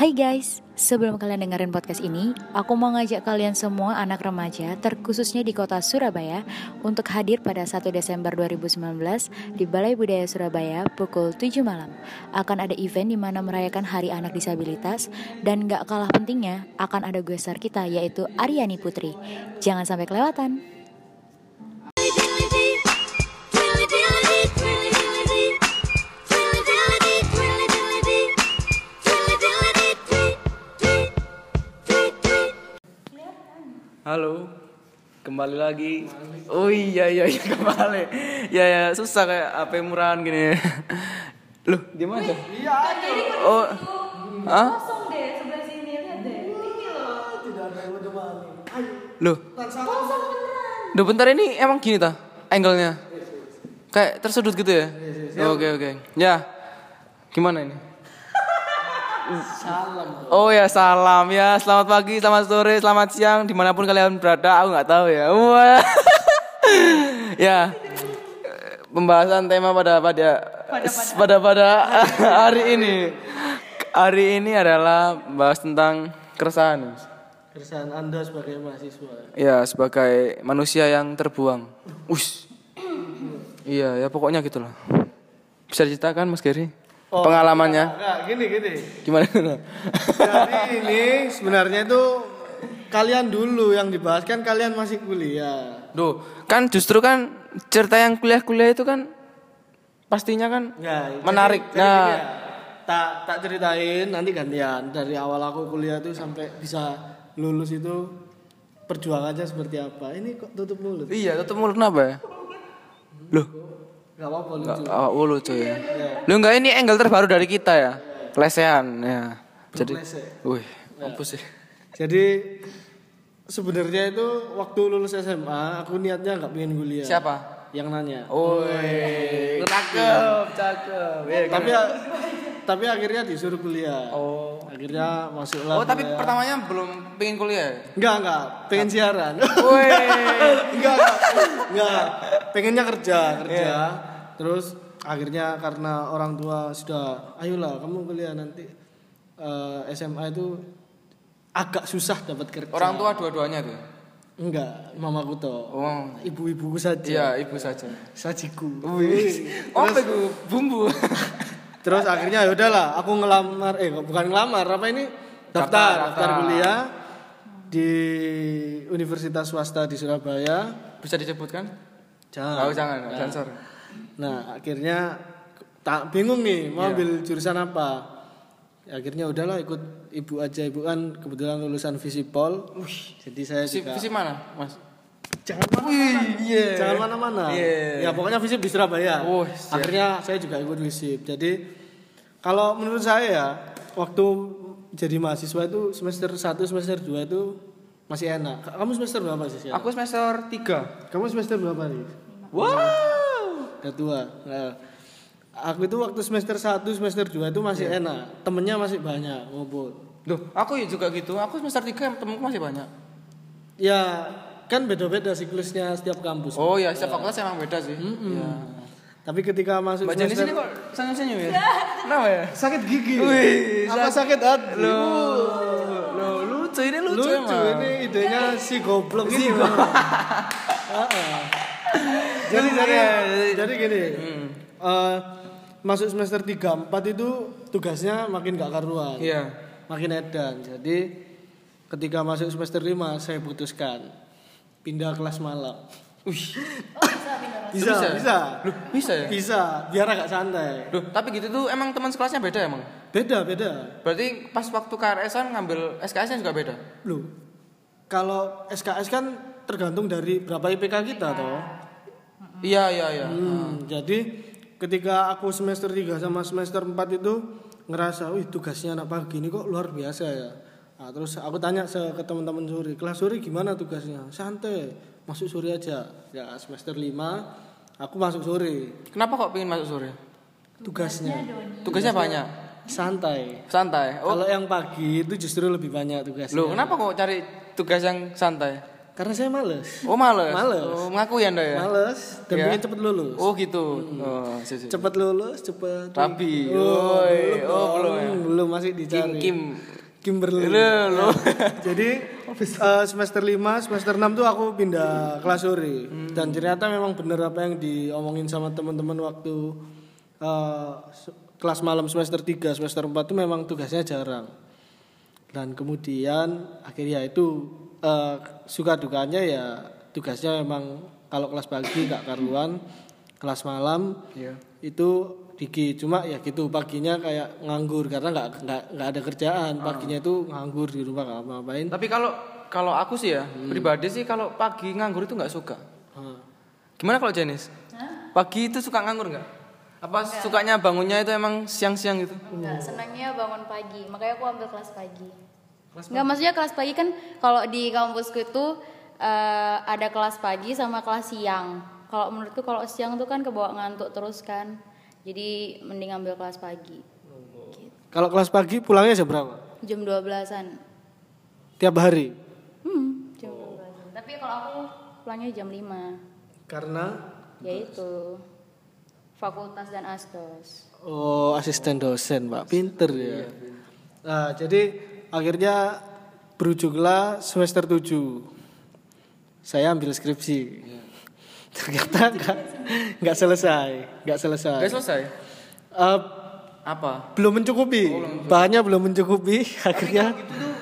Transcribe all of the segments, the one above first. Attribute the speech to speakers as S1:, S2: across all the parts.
S1: Hai guys, sebelum kalian dengerin podcast ini, aku mau ngajak kalian semua anak remaja, terkhususnya di kota Surabaya, untuk hadir pada 1 Desember 2019 di Balai Budaya Surabaya pukul 7 malam. Akan ada event di mana merayakan Hari Anak Disabilitas, dan gak kalah pentingnya, akan ada gue kita, yaitu Aryani Putri. Jangan sampai kelewatan.
S2: Halo, kembali lagi. Oh iya iya iya kembali. Ya ya susah kayak apa murahan gini. Loh, di mana? Iya. Oh. Hah? Loh. Duh bentar ini emang gini ta? Angle-nya. Kayak tersudut gitu ya? Oke oke. Ya. Gimana ini? Salam. Oh ya salam ya. Selamat pagi, selamat sore, selamat siang, di mana pun kalian berada. Aku nggak tahu ya. Wah. ya. Pembahasan tema pada pada pada pada hari ini. Hari ini adalah bahas tentang keresahan.
S3: Keresahan Anda sebagai mahasiswa.
S2: Ya, sebagai manusia yang terbuang. Us. Iya, ya pokoknya gitulah. Bisa diceritakan Mas Gary?
S3: Oh,
S2: Pengalamannya?
S3: Enggak, gini gini.
S2: Gimana?
S3: Jadi ini sebenarnya itu kalian dulu yang dibahas kan kalian masih kuliah.
S2: Duh, kan justru kan cerita yang kuliah-kuliah itu kan pastinya kan
S3: Ya,
S2: menarik.
S3: Jadi, jadi
S2: nah,
S3: gini ya, tak tak ceritain nanti gantian dari awal aku kuliah tuh sampai bisa lulus itu perjuangannya seperti apa. Ini kok tutup mulut?
S2: iya, tutup mulut kenapa ya? Loh,
S3: Gak apa-apa lucu.
S2: nggak oh, lucu ya. Lu enggak ini angle terbaru dari kita ya. Kelesehan ya. Jadi, wih, apa sih?
S3: Jadi sebenarnya itu waktu lulus SMA aku niatnya nggak pengen kuliah.
S2: Siapa?
S3: Yang nanya.
S2: Oh, cakep, cakep. Ya,
S3: tapi tapi akhirnya disuruh kuliah.
S2: Oh.
S3: Akhirnya masuklah.
S2: Oh, tapi
S3: kuliah.
S2: pertamanya belum pengen kuliah. ya?
S3: enggak enggak pengen siaran.
S2: Wih.
S3: enggak, enggak enggak pengennya kerja kerja.
S2: Iya.
S3: Terus akhirnya karena orang tua sudah ayolah kamu kuliah nanti eh, SMA itu agak susah dapat kerja.
S2: Orang tua dua-duanya tuh.
S3: enggak mamaku toh.
S2: Oh.
S3: Ibu-ibuku saja.
S2: Iya, ibu saja.
S3: Sajiku.
S2: Wih. Apa itu? Bumbu.
S3: Terus akhirnya ya udahlah, aku ngelamar eh bukan ngelamar, apa ini?
S2: Daftar,
S3: Daftar, daftar,
S2: daftar.
S3: kuliah di Universitas swasta di Surabaya.
S2: Bisa disebutkan?
S3: Jangan.
S2: Oh, jangan,
S3: Nah,
S2: sensor.
S3: Nah, akhirnya tak bingung nih mau
S2: Iya.
S3: ambil jurusan apa. Ya, akhirnya udahlah ikut ibu aja, ibu kan kebetulan lulusan Visipol. Jadi saya
S2: Visi,
S3: juga
S2: visi mana, Mas?
S3: jangan mana-mana.
S2: iya.
S3: Jangan mana-mana.
S2: Iya.
S3: Ya pokoknya visip di Surabaya.
S2: Oh, siap.
S3: Akhirnya saya juga ikut visip. Jadi kalau menurut saya ya waktu jadi mahasiswa itu semester 1 semester 2 itu masih enak. Kamu semester berapa sih?
S2: Aku semester 3.
S3: Kamu semester berapa nih?
S2: Wow.
S3: Udah tua. Nah, aku itu waktu semester 1 semester 2 itu masih
S2: Iya.
S3: enak. Temennya masih banyak ngumpul.
S2: Duh, aku ya juga gitu. Aku semester 3 temenku masih banyak.
S3: Ya kan beda-beda siklusnya setiap kampus.
S2: Oh ya, setiap fakultas emang beda sih. Iya.
S3: Tapi ketika masuk
S2: Mbak Jenny sini kok senyum-senyum ya? Kenapa ya?
S3: sakit gigi.
S2: Wih,
S3: apa sakit hati?
S2: Loh, loh, lucu ini lucu,
S3: lucu,
S2: emang.
S3: ini idenya si goblok ini Bang. Jadi jadi jadi gini
S2: Hmm.
S3: eh, masuk semester 3 4 itu tugasnya makin gak karuan
S2: Iya.
S3: makin edan jadi ketika masuk semester 5 saya putuskan pindah kelas malam
S2: Wih,
S3: bisa
S2: Bisa
S3: bisa
S2: ya? Loh, bisa ya?
S3: bisa biar agak santai
S2: Duh, tapi gitu tuh emang teman sekelasnya beda emang.
S3: beda beda
S2: Berarti pas waktu KRS-an ngambil SKS-nya juga beda.
S3: Loh, kalau SKS kan tergantung dari berapa IPK kita toh.
S2: Iya, iya, iya.
S3: Hmm, jadi ketika aku semester 3 sama semester 4 itu ngerasa, wih tugasnya anak pagi ini kok luar biasa ya. Nah, terus aku tanya ke teman-teman sore, kelas sore gimana tugasnya? Santai, masuk sore aja. Ya semester 5 aku masuk sore.
S2: Kenapa kok pengen masuk sore?
S3: Tugasnya
S2: Tugasnya banyak.
S3: santai.
S2: Santai. Oh,
S3: Kalau yang pagi itu justru lebih banyak tugasnya.
S2: loh, kenapa kok cari tugas yang santai?
S3: Karena saya males.
S2: Oh males.
S3: Males.
S2: Oh, ngaku ya Anda ya?
S3: Males dan
S2: Ya.
S3: pengen cepet lulus.
S2: Oh gitu. Oh, si, si.
S3: Cepet lulus, cepet.
S2: Rapi.
S3: Oh, belum,
S2: Oh, belum ya?
S3: Belum masih
S2: Kim
S3: dicari.
S2: Kim.
S3: Kimberly.
S2: Lu, lu.
S3: Jadi eh, semester 5, semester 6 tuh aku pindah kelas sore.
S2: Hmm.
S3: Dan ternyata memang bener apa yang diomongin sama teman-teman waktu se- kelas malam semester 3, semester 4 tuh memang tugasnya jarang. Dan kemudian akhirnya itu eh, suka dukanya ya tugasnya memang kalau kelas pagi gak karuan, kelas malam
S2: Iya.
S3: itu dikit cuma ya gitu paginya kayak nganggur karena nggak nggak nggak ada kerjaan paginya itu nganggur di rumah nggak ngapain
S2: Tapi kalau kalau aku sih ya, pribadi sih kalau pagi nganggur itu nggak suka.
S3: Ah.
S2: Gimana kalau Jenis? Pagi itu suka nganggur nggak? Apa sukanya bangunnya itu emang siang-siang gitu?
S1: Enggak, senangnya bangun pagi. Makanya aku ambil kelas pagi. Enggak, maksudnya kelas pagi kan kalau di kampusku itu eh, ada kelas pagi sama kelas siang. Kalau menurutku kalau siang tuh kan kebawa ngantuk terus kan. Jadi mending ambil kelas pagi.
S3: kalau kelas pagi pulangnya jam berapa
S1: Jam 12-an.
S3: tiap hari
S1: Hmm, jam 12-an. Tapi kalau aku pulangnya jam 5.
S3: karena
S1: Yaitu fakultas dan asdos.
S3: oh asisten dosen pak pinter ya nah jadi akhirnya berujunglah semester 7 saya ambil skripsi ternyata nggak nggak selesai nggak selesai
S2: Gak selesai?
S3: Eh,
S2: Apa?
S3: belum mencukupi bahannya belum mencukupi akhirnya
S2: Gitu tuh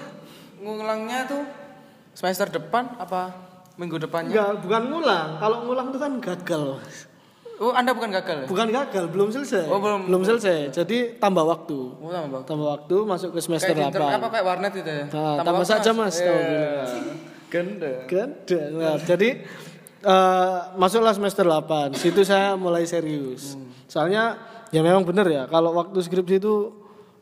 S2: ngulangnya tuh semester depan apa minggu depannya?
S3: Enggak, bukan ngulang. Kalau ngulang itu kan gagal.
S2: Oh, Anda bukan gagal ya?
S3: Bukan gagal, belum selesai.
S2: Oh, belum.
S3: belum selesai. Jadi tambah waktu.
S2: Oh, sama Bang.
S3: Tambah waktu masuk ke semester
S2: Kayak di
S3: 8.
S2: inter- apa kayak warnet itu ya?
S3: Nah, tambah
S2: waktu,
S3: saja, Mas,
S2: Iya.
S3: bilang.
S2: Ganda.
S3: Ganda. Nah, jadi eh, masuklah semester 8. Situ saya mulai serius. Soalnya ya memang benar ya, kalau waktu skripsi itu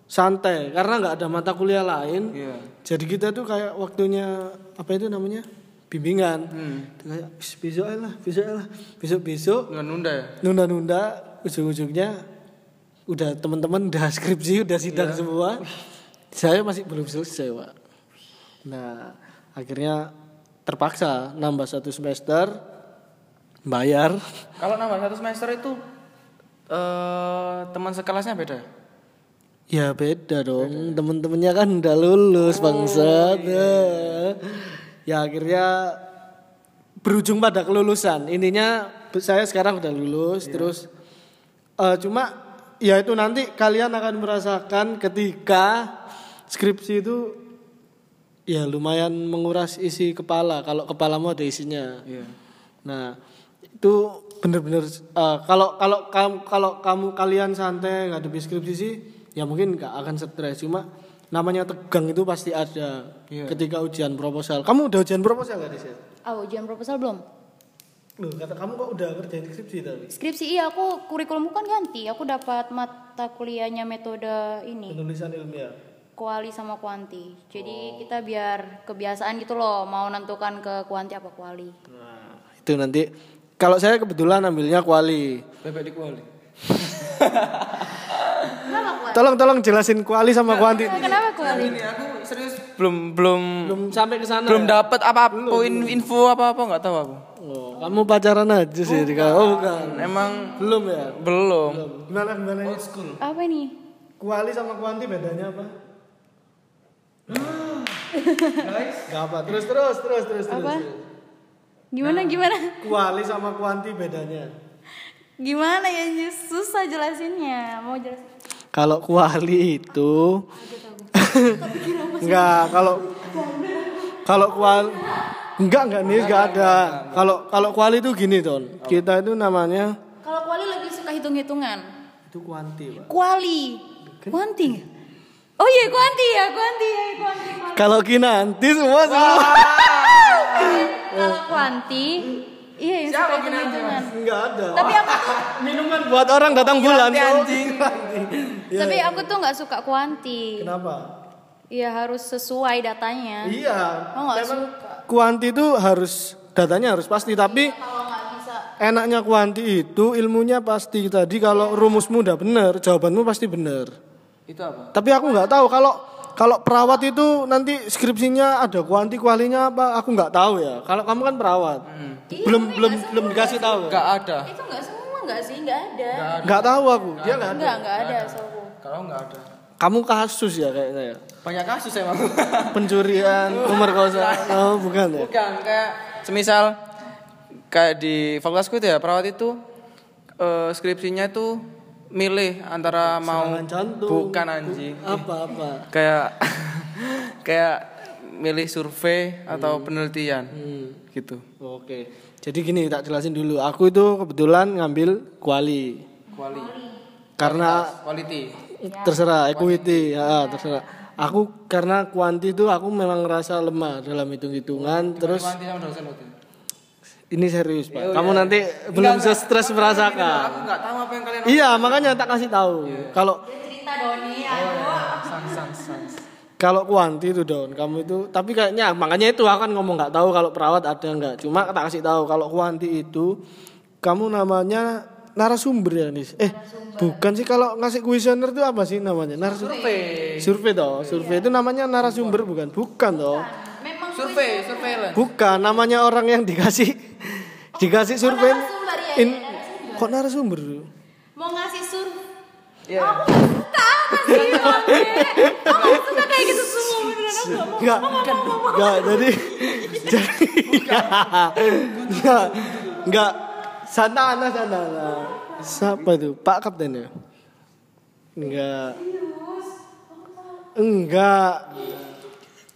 S3: santai karena nggak ada mata kuliah lain.
S2: Iya.
S3: Jadi kita tuh kayak waktunya apa itu namanya? Bimbingan.
S2: Hmm.
S3: Kayak "Bis, besok lah, besok lah. Besok-besok
S2: Nggak nunda ya?
S3: nunda-nunda ujung-ujungnya udah teman-teman udah skripsi udah sidang semua saya masih belum selesai pak nah akhirnya terpaksa nambah satu semester bayar
S2: Kalau nambah satu semester itu eh teman sekelasnya beda. ya?
S3: ya beda dong temen-temennya kan udah lulus bangsat ya akhirnya berujung pada kelulusan. Intinya saya sekarang udah lulus terus eh, cuma ya itu nanti kalian akan merasakan ketika skripsi itu ya lumayan menguras isi kepala. Kalau kepalamu ada isinya.
S2: Iya.
S3: Nah, itu bener-bener eh, kalau kalau kamu kalau kamu kalian santai ngadepi skripsi sih ya mungkin nggak akan stres. Cuma namanya tegang itu pasti ada
S2: Iya.
S3: ketika ujian proposal. Kamu udah ujian proposal gak sih?
S1: Ah, ujian proposal belum?
S3: Loh, kata kamu kok udah kerjain skripsi tapi
S1: Skripsi iya aku kurikulumku kan ganti. Aku dapat mata kuliahnya metode ini.
S3: penulisan ilmiah.
S1: kuali sama kuanti. Jadi kita biar kebiasaan gitu loh, mau nentukan ke kuanti apa kuali.
S3: Nah, itu nanti kalau saya kebetulan ambilnya kuali.
S2: Bebek di kuali.
S1: Kenapa kuali?
S3: Tolong tolong jelasin kuali sama kuanti.
S1: Kenapa kuali?
S2: Ini aku serius belum belum
S3: Belum sampai ke sana.
S2: belum
S3: ya?
S2: dapat apa-apa in- info apa-apa nggak tahu aku.
S3: Oh, kamu pacaran aja sih. Oh, bukan.
S2: Emang
S3: Belum ya?
S2: belum.
S3: Gimana gimana?
S1: Apa ini?
S3: Kuali sama kuanti bedanya apa? Guys, gak apa. Terus terus terus terus terus.
S1: Apa? Gimana gimana?
S3: Kuali sama kuanti bedanya.
S1: Gimana ya susah jelasinnya. Mau jelasin?
S3: Kalau kuali itu enggak kalau kalau kuali enggak enggak nih enggak ada. Kalau kalau kuali itu gini, Ton. Kita itu namanya
S1: Kalau kuali lebih suka hitung-hitungan.
S3: itu kuanti, Pak.
S1: Kuali. Kuanti. Oh iya kuanti ya, kuanti ya, kuanti.
S3: Kalau kinanti semua semua
S1: Kalau kuanti, iya yang suka hitung-hitungan.
S3: enggak ada.
S1: Tapi aku
S3: Minuman buat orang datang bulan.
S2: anjing.
S1: tapi aku tuh nggak suka kuanti.
S3: Kenapa?
S1: Iya harus sesuai datanya.
S3: Iya.
S1: Oh nggak
S3: memang
S1: suka.
S3: kuanti itu harus datanya harus pasti tapi
S1: Kalau bisa,
S3: enaknya kuanti itu ilmunya pasti tadi kalau rumusmu udah bener jawabanmu pasti bener
S2: Itu apa?
S3: tapi aku nggak tahu kalau kalau perawat itu nanti skripsinya ada kuanti kualinya apa? Aku nggak tahu ya. Kalau kamu kan perawat, belum belum belum dikasih tahu.
S2: Enggak ada.
S1: Itu nggak semua nggak sih? Nggak ada.
S3: Nggak tahu aku. Dia nggak ada.
S1: Nggak nggak ada setahu.
S2: Kalau enggak ada.
S3: Kamu kasus ya kayaknya ya.
S2: Banyak kasus emang.
S3: Pencurian, pemerkosaan. Oh, bukan ya?
S2: Bukan kayak semisal kayak di fakultasku itu ya perawat itu eh, skripsinya itu milih antara mau
S3: jantung.
S2: bukan anjing
S3: Apa apa?
S2: kayak kayak milih survei atau penelitian
S3: Hmm.
S2: gitu.
S3: Oke. Jadi gini tak jelasin dulu. Aku itu kebetulan ngambil kuali.
S2: Quali.
S3: Karena
S2: Quality.
S3: terserah equity, ya terserah. Aku karena kuanti itu aku memang ngerasa lemah dalam hitung-hitungan. Terus
S2: Quanti sama dosen waktu itu.
S3: Ini serius pak. Kamu nanti belum stres merasakan.
S2: Aku nggak tahu apa yang kalian
S3: Iya makanya tak kasih tahu. Kalau
S1: Cerita Doni.
S2: sans sans sans.
S3: kalau kuanti itu don, kamu itu. Tapi kayaknya makanya itu aku kan ngomong nggak tahu kalau perawat ada nggak. Cuma tak kasih tahu kalau kuanti itu kamu namanya narasumber ya nis. Eh bukan sih kalau ngasih kuesioner itu apa sih namanya narasumber?
S2: Survei.
S3: Survei toh, survei itu namanya narasumber bukan? Bukan toh.
S2: Survei, surveillance.
S3: Bukan, namanya orang yang dikasih dikasih survei.
S1: narasumber ya,
S3: In, kok narasumber?
S1: mau ngasih sur.
S2: Iya.
S1: Aku nggak suka ngasih Bang. Aku nggak suka kayak gitu semua beneran aku nggak mau.
S3: Enggak, enggak, jadi jadi enggak, enggak, santana santana. Siapa itu? Pak Kapten ya? Enggak. Enggak.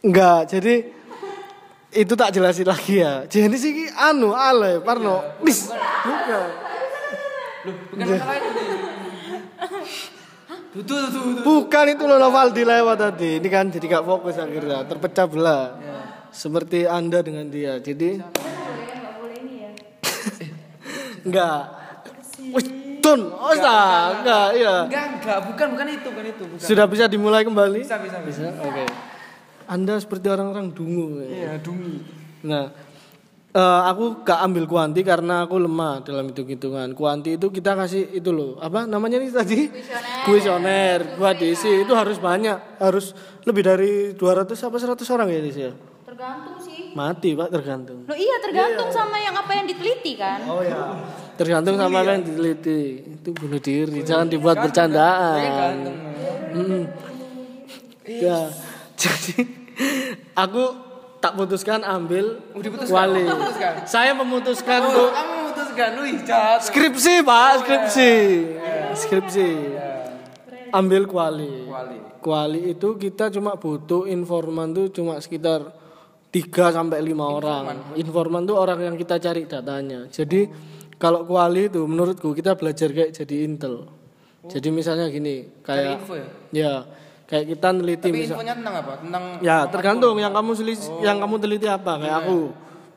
S3: Enggak, jadi itu tak jelasin lagi ya. Jadi sih anu ale Parno. Bis, bukan.
S2: Bukan masalah itu.
S3: Bukan itu loh Novaldi lewat tadi. Ini kan jadi gak fokus akhirnya, terpecah belah. Seperti Anda dengan dia. Jadi enggak. Wih, Don, oh enggak, enggak, iya.
S2: Enggak, enggak, bukan, bukan itu, bukan itu, bukan.
S3: Sudah bisa dimulai kembali?
S2: Bisa, bisa, bisa.
S3: Oke. Anda seperti orang-orang dungu. ya.
S2: Iya, dungi.
S3: Nah, eh, aku gak ambil kuanti karena aku lemah dalam hitung-hitungan. Kuanti itu kita kasih itu loh, apa namanya nih tadi? Kuesioner. Buat diisi itu harus banyak, harus lebih dari 200 apa 100 orang ya diisi ya?
S1: Tergantung sih.
S3: Mati pak tergantung.
S1: Lo iya tergantung sama yang apa yang diteliti kan.
S3: Oh ya. Tergantung sama apa yang diteliti. Itu bunuh diri, jangan dibuat bercandaan. Mm. Ya, jadi aku tak putuskan ambil
S2: Oh, diputuskan.
S3: wali.
S2: Oh, putuskan.
S3: Saya memutuskan
S2: Oh,
S3: untuk
S2: kamu memutuskan, wih, jahat.
S3: skripsi pak, skripsi, skripsi. Ambil kuali.
S2: Quali.
S3: Kuali itu kita cuma butuh informan tuh cuma sekitar 3 sampai 5 orang. Informan tuh orang yang kita cari datanya. Jadi kalau kuali itu menurutku kita belajar kayak jadi intel. Jadi misalnya gini, kayak
S2: info ya?
S3: ya kayak kita neliti
S2: Tapi
S3: misal
S2: infonya tentang apa? Tentang
S3: Ya, tergantung yang kamu selis, yang kamu teliti apa kayak aku.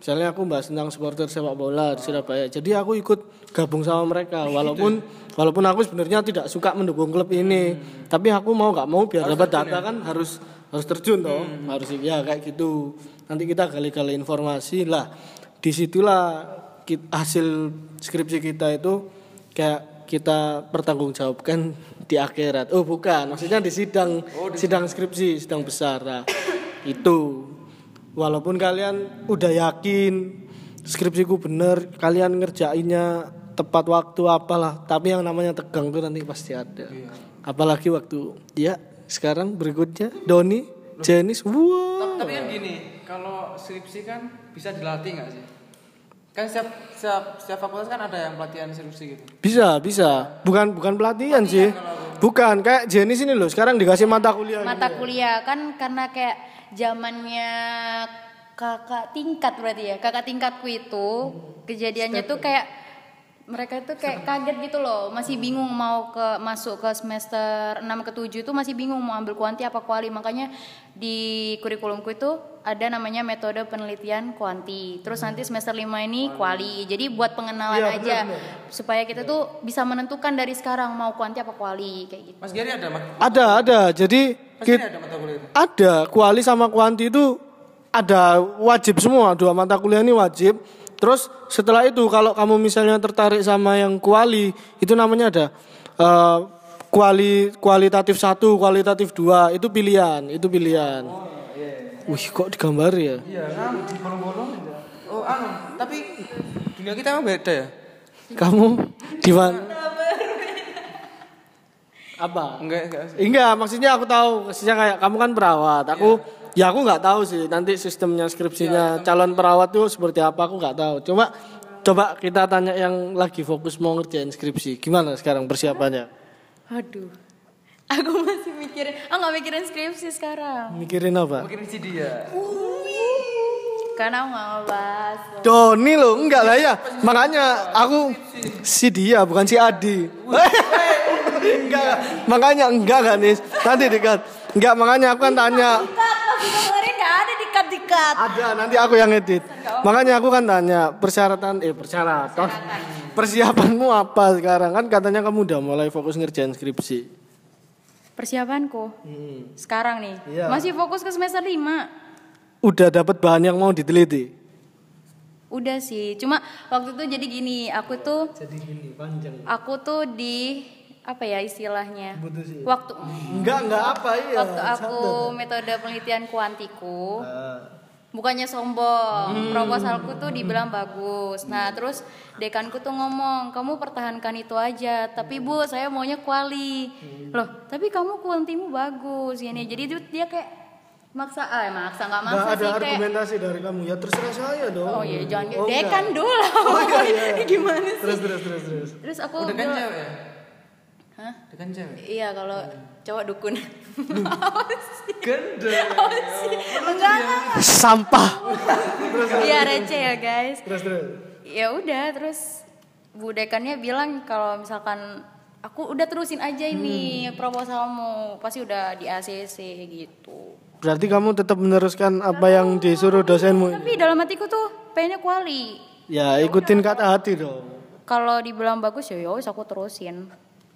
S3: Misalnya aku bahas tentang supporter sepak bola di Surabaya. Jadi aku ikut gabung sama mereka walaupun walaupun aku sebenarnya tidak suka mendukung klub ini. Tapi aku mau nggak mau biar dapat data kan harus harus terjun toh. Harus ya kayak gitu. Nanti kita gali-gali informasi lah. Di situlah hasil skripsi kita itu kayak kita pertanggungjawabkan di akhirat. Oh bukan, maksudnya di sidang sidang skripsi, sidang besar. Nah, itu walaupun kalian udah yakin skripsiku bener, kalian ngerjainnya tepat waktu apalah, tapi yang namanya tegang tuh nanti pasti ada. Apalagi waktu ya sekarang berikutnya Doni, Jenis, wah.
S2: Tapi kan gini, kalau skripsi kan bisa dilatih nggak sih? Kan setiap, setiap, setiap fakultas kan ada yang pelatihan skripsi gitu.
S3: Bisa, bisa. Bukan bukan pelatihan sih. Bukan kayak Jenis ini loh, sekarang dikasih mata kuliah.
S1: Mata kuliah kan karena kayak zamannya kakak tingkat berarti ya. Kakak tingkatku itu kejadiannya tuh kayak mereka itu kayak kaget gitu loh, masih bingung mau ke masuk ke semester 6 ke 7 itu masih bingung mau ambil kuanti apa kuali. Makanya di kurikulumku itu ada namanya metode penelitian kuanti. Terus nanti semester 5 ini kuali. Jadi buat pengenalan
S3: Iya,
S1: aja supaya kita tuh bisa menentukan dari sekarang mau kuanti apa kuali kayak gitu.
S2: Mas Gary ada mat
S3: Ada, ada. Jadi
S2: Mas
S3: kit-
S2: Gary ada mata kuliah itu.
S3: ada kuali sama kuanti itu ada wajib semua dua mata kuliah ini wajib terus setelah itu kalau kamu misalnya tertarik sama yang kuali itu namanya ada eh, kuali kualitatif satu, kualitatif dua itu pilihan, itu pilihan. Wih, kok digambar ya?
S2: Iya, kan di bolong-bolong aja. Oh, anu, tapi dunia kita emang beda ya?
S3: Kamu di mana? Apa?
S2: Enggak, enggak.
S3: Enggak, maksudnya aku tahu, maksudnya kayak kamu kan perawat. Aku ya aku nggak tahu sih nanti sistemnya skripsinya calon perawat tuh seperti apa aku nggak tahu. Coba coba kita tanya yang lagi fokus mau ngerjain skripsi. Gimana sekarang persiapannya?
S1: Aduh. Aku masih mikirin, oh nggak mikirin skripsi sekarang.
S3: Mikirin apa?
S2: Mungkin si dia.
S1: Karena aku nggak ngebahas.
S3: Doni lo, enggak lah ya. Makanya aku si dia bukan si Adi. enggak, makanya enggak kan nih. Nanti dikat. Enggak, makanya aku kan tanya.
S1: Dikat, lagu dengerin nggak ada dikat-dikat.
S3: Ada, nanti aku yang edit. Makanya aku kan tanya persyaratan eh persyaratan. Persiapanmu apa sekarang? Kan katanya kamu udah mulai fokus ngerjain skripsi.
S1: Persiapanku sekarang nih
S3: Iya.
S1: masih fokus ke semester 5
S3: Udah dapat bahan yang mau diteliti.
S1: Udah sih, cuma waktu itu jadi gini, aku tuh
S3: Jadi gini, panjang.
S1: aku tuh di apa ya istilahnya?
S3: Butuh sih.
S1: Waktu
S3: Enggak, enggak apa iya.
S1: waktu aku metode penelitian kuantiku,
S3: Ah.
S1: bukannya sombong,
S3: Hmm.
S1: proposalku tuh dibilang bagus. Nah, terus dekanku tuh ngomong, "Kamu pertahankan itu aja, tapi Bu, saya maunya kuali."
S3: Hmm.
S1: Loh, tapi kamu kuantimu bagus ini. Jadi itu dia kayak maksa, ah maksa nggak maksa
S3: Enggak ada
S1: sih kayak
S3: argumentasi dari kamu. Ya terserah saya dong.
S1: Oh iya, jangan
S3: Oh, enggak.
S1: dekan dulu.
S3: Oh iya, iya.
S1: Ini gimana sih?
S3: Terus terus terus terus.
S1: Terus aku
S2: Udah kan cewek ya?
S1: Hah?
S2: Kan cewek?
S1: Iya kalau cowok dukun.
S2: Ganda.
S1: Enggak lah.
S3: Sampah.
S1: Iya receh ya guys.
S3: Terus terus.
S1: Ya udah terus bu dekannya bilang kalau misalkan aku udah terusin aja ini
S3: Hmm.
S1: proposalmu pasti udah di ACC gitu.
S3: Berarti kamu tetap meneruskan apa yang disuruh dosenmu. ini?
S1: Tapi dalam hatiku tuh pengennya kuali.
S3: Ya, ikutin kata hati dong.
S1: Kalau dibilang bagus ya yowes aku terusin.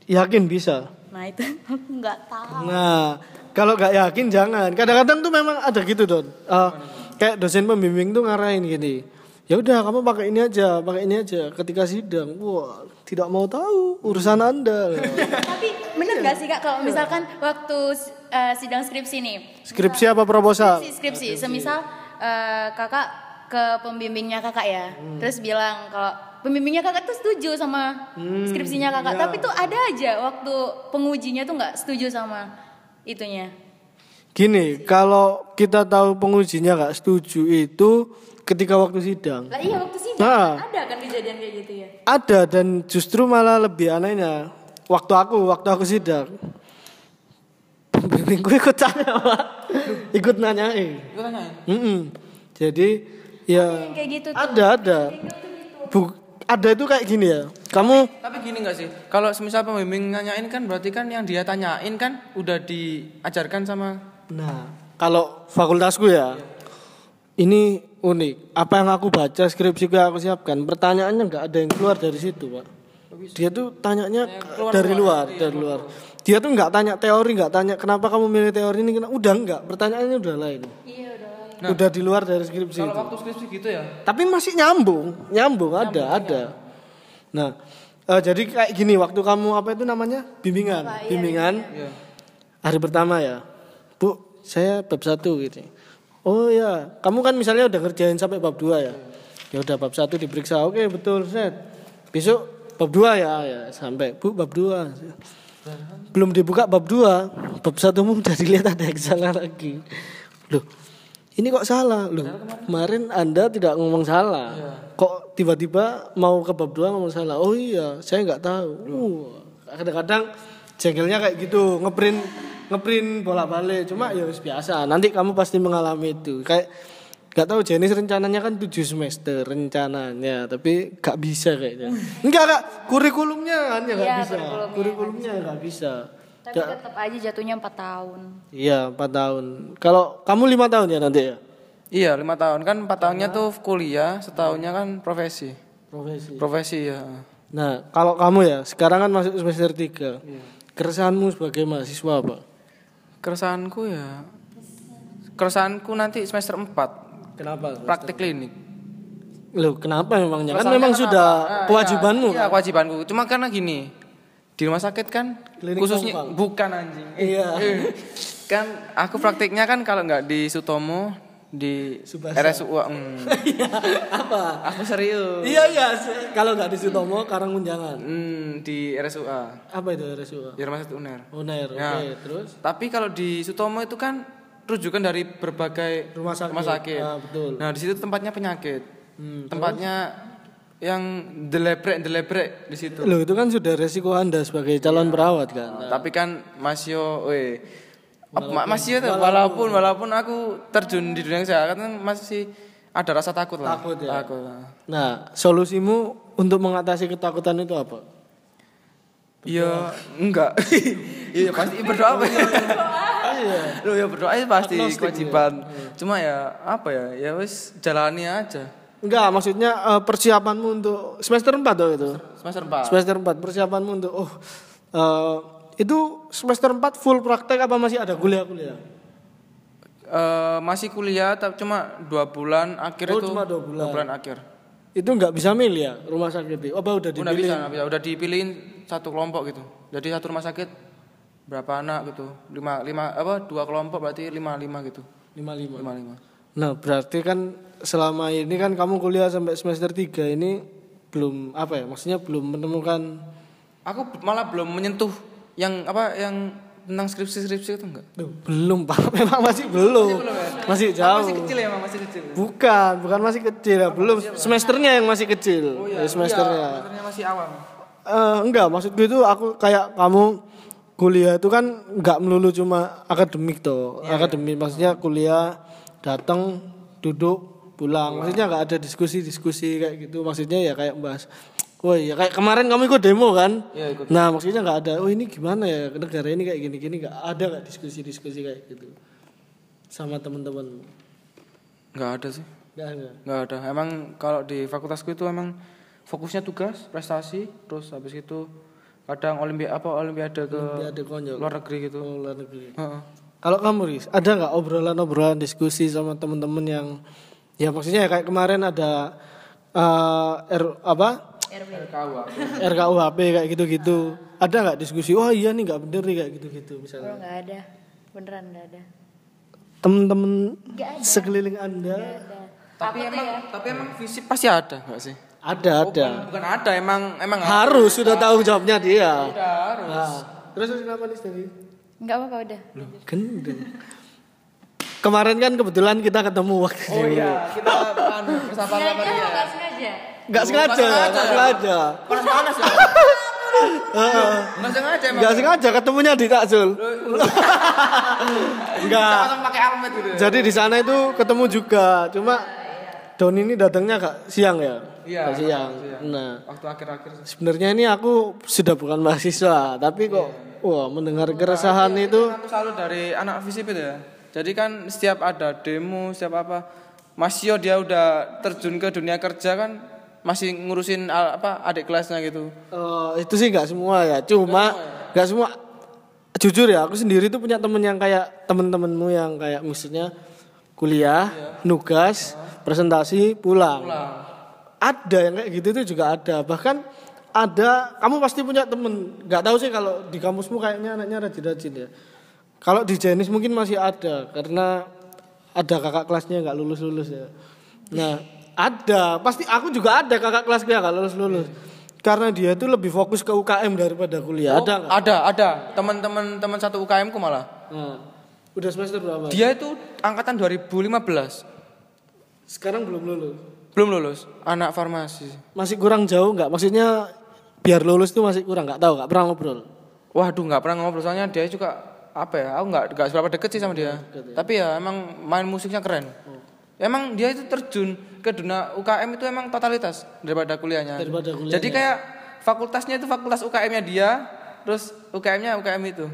S3: Yakin bisa.
S1: Nah itu aku nggak tahu.
S3: Nah, kalau nggak yakin jangan. Kadang-kadang tuh memang ada gitu don. Eh, kayak dosen pembimbing tuh ngarahin gini. Ya udah kamu pakai ini aja, pakai ini aja. Ketika sidang, wah tidak mau tahu urusan anda.
S1: Tapi bener gak sih kak kalau misalkan waktu eh, sidang skripsi nih
S3: Skripsi apa proposal?
S1: skripsi, skripsi. semisal eh, kakak ke pembimbingnya kakak ya terus bilang kalau pembimbingnya kakak tuh setuju sama skripsinya kakak
S3: iya.
S1: tapi tuh ada aja waktu pengujinya tuh nggak setuju sama itunya
S3: Gini, kalau kita tahu pengujinya nggak setuju itu ketika waktu sidang.
S1: lah iya waktu sidang
S3: Nah.
S1: ada kan kejadian kayak gitu ya
S3: Ada dan justru malah lebih anehnya waktu aku waktu aku sidang pembimbingku ikut tanya pak ikut nanyain
S2: Gue tanyain.
S3: Mm-mm. jadi ya
S1: kayak gitu tuh
S3: ada ada Bu, ada itu kayak gini ya. Kamu
S2: Tapi gini gak sih? Kalau semisal pembimbing nanyain kan berarti kan yang dia tanyain kan udah diajarkan sama
S3: nah kalau fakultasku ya ini unik. Apa yang aku baca skripsi yang aku siapkan pertanyaannya nggak ada yang keluar dari situ pak. Dia tuh tanyanya dari luar dari luar. Dia tuh nggak tanya teori nggak tanya kenapa kamu milih teori ini Kenapa- udah nggak. Pertanyaannya udah lain.
S1: Iya udah
S3: udah di luar dari skripsi
S2: Kalau
S3: itu.
S2: waktu skripsi gitu ya?
S3: tapi masih nyambung nyambung ada ada. nah eh, jadi kayak gini waktu kamu apa itu namanya? Bimbingan bimbingan.
S2: Iya.
S3: hari pertama ya. Bu saya bab satu gitu. Oh ya kamu kan misalnya udah ngerjain sampai bab dua ya? Ya udah bab satu diperiksa. Oke betul set. Besok bab dua ya? Ya sampai. Bu bab dua. Belum dibuka bab dua. Bab satu udah dilihat ada yang salah lagi. Loh ini kok salah? Loh kemarin. anda tidak ngomong salah. Kok tiba-tiba mau ke bab dua ngomong salah? Oh iya saya nggak tahu. Wah, kadang-kadang jengkelnya kayak gitu ngeprint ngeprint bolak-balik. Cuma ya wis biasa. Nanti kamu pasti mengalami itu. Kayak nggak tahu jenis rencananya kan 7 semester rencananya tapi nggak bisa kayaknya. Enggak kak kurikulumnya kan ya nggak
S1: Iya,
S3: bisa.
S1: kurikulumnya
S3: kurikulumnya nggak bisa
S1: tapi tetap aja jatuhnya 4 tahun
S3: iya empat tahun kalau kamu lima tahun ya nanti ya
S2: Iya lima tahun kan empat tahunnya tuh kuliah, setahunnya kan profesi.
S3: profesi
S2: Profesi ya.
S3: Nah, kalau kamu ya, sekarang kan masuk semester 3. Keresahanmu sebagai mahasiswa apa?
S2: Keresahanku ya, keresahanku nanti semester 4
S3: Kenapa?
S2: praktik klinik.
S3: Loh, kenapa memangnya? Kan memang
S2: kenapa?
S3: sudah
S2: Ah,
S3: kewajibanmu.
S2: Iya, iya, kewajibanku. Cuma karena gini, di rumah sakit kan
S3: Klinik
S2: khususnya bukan anjing.
S3: Iya.
S2: Eh, kan aku praktiknya kan kalau nggak di Sutomo di
S3: Subasa.
S2: RSUA. Hmm.
S3: Iya, apa?
S2: Aku serius.
S3: Iya iya, kalau nggak di Sutomo Karangmunjangan.
S2: Hmm, di RSUA.
S3: Apa itu RSUA?
S2: Di Rumah Sakit UNER.
S3: Unair, oke,
S2: Ya.
S3: terus
S2: Tapi kalau di Sutomo itu kan rujukan dari berbagai
S3: rumah sakit. Ah, betul.
S2: Nah, di situ tempatnya penyakit.
S3: Hmm,
S2: tempatnya yang delebrek delebrek di situ.
S3: Loh, itu kan sudah resiko Anda sebagai calon perawat kan.
S2: Nah, Tapi kan Mas Yo, weh, Ma- Mas Yo tuh walaupun walaupun aku terjun di dunia kesehatan kan masih ada rasa takut lah.
S3: Takut ya?
S2: Takut.
S3: Nah, solusimu untuk mengatasi ketakutan itu apa?
S2: Iya, enggak. Iya pasti berdoa apa ya?
S3: Iya.
S2: Loh ya berdoa itu pasti kewajiban. Cuma ya apa ya? Ya wis jalani aja.
S3: Enggak, maksudnya eh, persiapanmu untuk semester 4 tuh itu.
S2: Semester 4.
S3: Semester 4 persiapanmu untuk oh eh, itu semester 4 full praktek apa masih ada kuliah-kuliah?
S2: Eh, masih kuliah tapi cuma dua bulan akhir
S3: Oh,
S2: itu
S3: cuma dua bulan.
S2: akhir
S3: Itu enggak bisa milih ya rumah sakit itu. Apa udah
S2: udah
S3: dipilih?
S2: bisa nggak bisa udah dipilihin satu kelompok gitu jadi satu rumah sakit berapa anak gitu lima lima apa dua kelompok berarti lima lima gitu
S3: 55.
S2: lima lima
S3: Nah, berarti kan selama ini kan kamu kuliah sampai semester 3 ini belum apa ya? Maksudnya belum menemukan
S2: aku malah belum menyentuh yang apa yang tentang skripsi skripsi itu enggak
S3: Duh, belum Pak. Memang masih belum. Masih jauh.
S2: masih kecil ya masih kecil
S3: Bukan, bukan masih kecil ya, belum. Semesternya yang masih kecil.
S2: Oh
S3: Ya, semesternya.
S2: semesternya masih awam
S3: Eh, enggak, maksudku itu aku kayak kamu kuliah itu kan enggak melulu cuma akademik toh. akademik maksudnya kuliah datang duduk pulang. Maksudnya enggak ada diskusi-diskusi kayak gitu. Maksudnya ya kayak bahas Oh iya kayak kemarin kamu ikut demo kan?
S2: Iya, ikut.
S3: Nah maksudnya nggak ada. Oh ini gimana ya negara ini kayak gini-gini nggak ada nggak diskusi-diskusi kayak gitu sama teman-teman?
S2: nggak ada sih
S3: Nggak ada.
S2: nggak ada emang kalau di fakultasku itu emang fokusnya tugas prestasi terus habis itu kadang olimpiade apa olimpiade ke
S3: Nggak konyol.
S2: luar negeri gitu
S3: Oh, luar negeri.
S2: Heeh.
S3: Kalau kamu Riz, ada nggak obrolan-obrolan diskusi sama teman-teman yang ya maksudnya ya kayak kemarin ada eh, R, apa RKUHP kayak gitu-gitu. Ada nggak diskusi? Oh iya nih nggak bener nih kayak gitu-gitu misalnya.
S1: nggak ada, beneran nggak ada.
S3: Temen-temen
S1: ada.
S3: sekeliling anda
S1: Ada.
S2: tapi emang tapi emang visi pasti ada nggak sih
S3: ada ada.
S2: bukan, bukan ada emang emang
S3: Harus sudah tahu jawabnya dia.
S2: ada harus
S3: Nah, terus terus kenapa nih tadi?
S1: Nggak apa-apa udah.
S3: Gendeng. Kemarin kan kebetulan kita ketemu waktu
S2: oh iya kita anu bersama sama dia
S1: nggak sengaja?
S3: Nggak sengaja, nggak sengaja.
S2: panas panas ya
S3: Heeh.
S2: nggak sengaja emang
S3: Nggak sengaja ketemunya di Takjul. Enggak.
S2: pakai armet gitu ya
S3: Jadi di sana itu ketemu juga. Cuma Don ini datangnya agak siang ya.
S2: Iya,
S3: Agak siang.
S2: siang.
S3: Nah,
S2: waktu akhir-akhir
S3: sebenarnya ini aku sudah bukan mahasiswa, tapi kok wah mendengar keresahan itu
S2: aku selalu dari anak visip itu ya jadi kan setiap ada demo setiap apa Mas Yo dia udah terjun ke dunia kerja kan masih ngurusin apa adik kelasnya gitu
S3: eh, itu sih nggak semua ya. Cuma nggak semua. Jujur ya, aku sendiri tuh punya temen yang kayak temen-temenmu yang kayak maksudnya kuliah, nugas, presentasi, pulang. Ada yang kayak gitu itu juga ada. Bahkan ada, kamu pasti punya temen. Nggak tahu sih kalau di kampusmu kayaknya anaknya rajin-rajin ya. Kalau di Jenis mungkin masih ada karena ada kakak kelasnya nggak lulus lulus ya. Nah ada, pasti aku juga ada kakak kelasnya nggak lulus lulus. Karena dia itu lebih fokus ke UKM daripada kuliah. ada nggak?
S2: ada ada teman-teman teman satu UKM ku malah
S3: Nah, udah semester berapa?
S2: dia itu angkatan 2015
S3: Sekarang belum lulus.
S2: belum lulus anak farmasi
S3: Masih kurang jauh nggak? Maksudnya biar lulus tuh masih kurang nggak tahu nggak pernah ngobrol.
S2: waduh nggak pernah ngobrol soalnya dia juga apa ya aku nggak nggak seberapa deket sih sama dia. Tapi ya emang main musiknya keren. Emang dia itu terjun ke dunia UKM itu emang totalitas daripada kuliahnya.
S3: Daripada kuliahnya.
S2: jadi kayak fakultasnya itu fakultas UKM-nya dia terus UKM-nya UKM itu.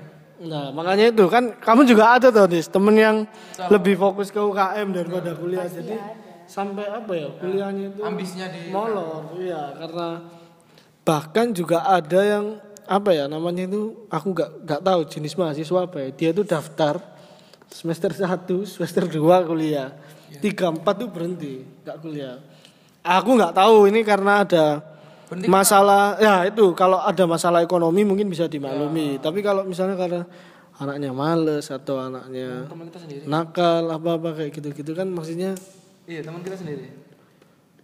S3: Nah makanya itu kan kamu juga ada tuh Dis temen yang lebih fokus ke UKM daripada kuliah. Jadi sampai apa ya kuliahnya itu
S2: ambisnya di
S3: molor. Iya karena bahkan juga ada yang apa ya namanya itu aku nggak nggak tahu jenis mahasiswa apa ya dia tuh daftar semester 1 semester 2 kuliah tiga empat tuh berhenti nggak kuliah aku nggak tahu ini karena ada
S2: Berhenti
S3: masalah ya itu kalau ada masalah ekonomi mungkin bisa dimaklumi. Tapi kalau misalnya karena anaknya males atau anaknya
S2: teman kita sendiri.
S3: nakal apa-apa kayak gitu-gitu kan maksudnya
S2: Iya, teman kita sendiri.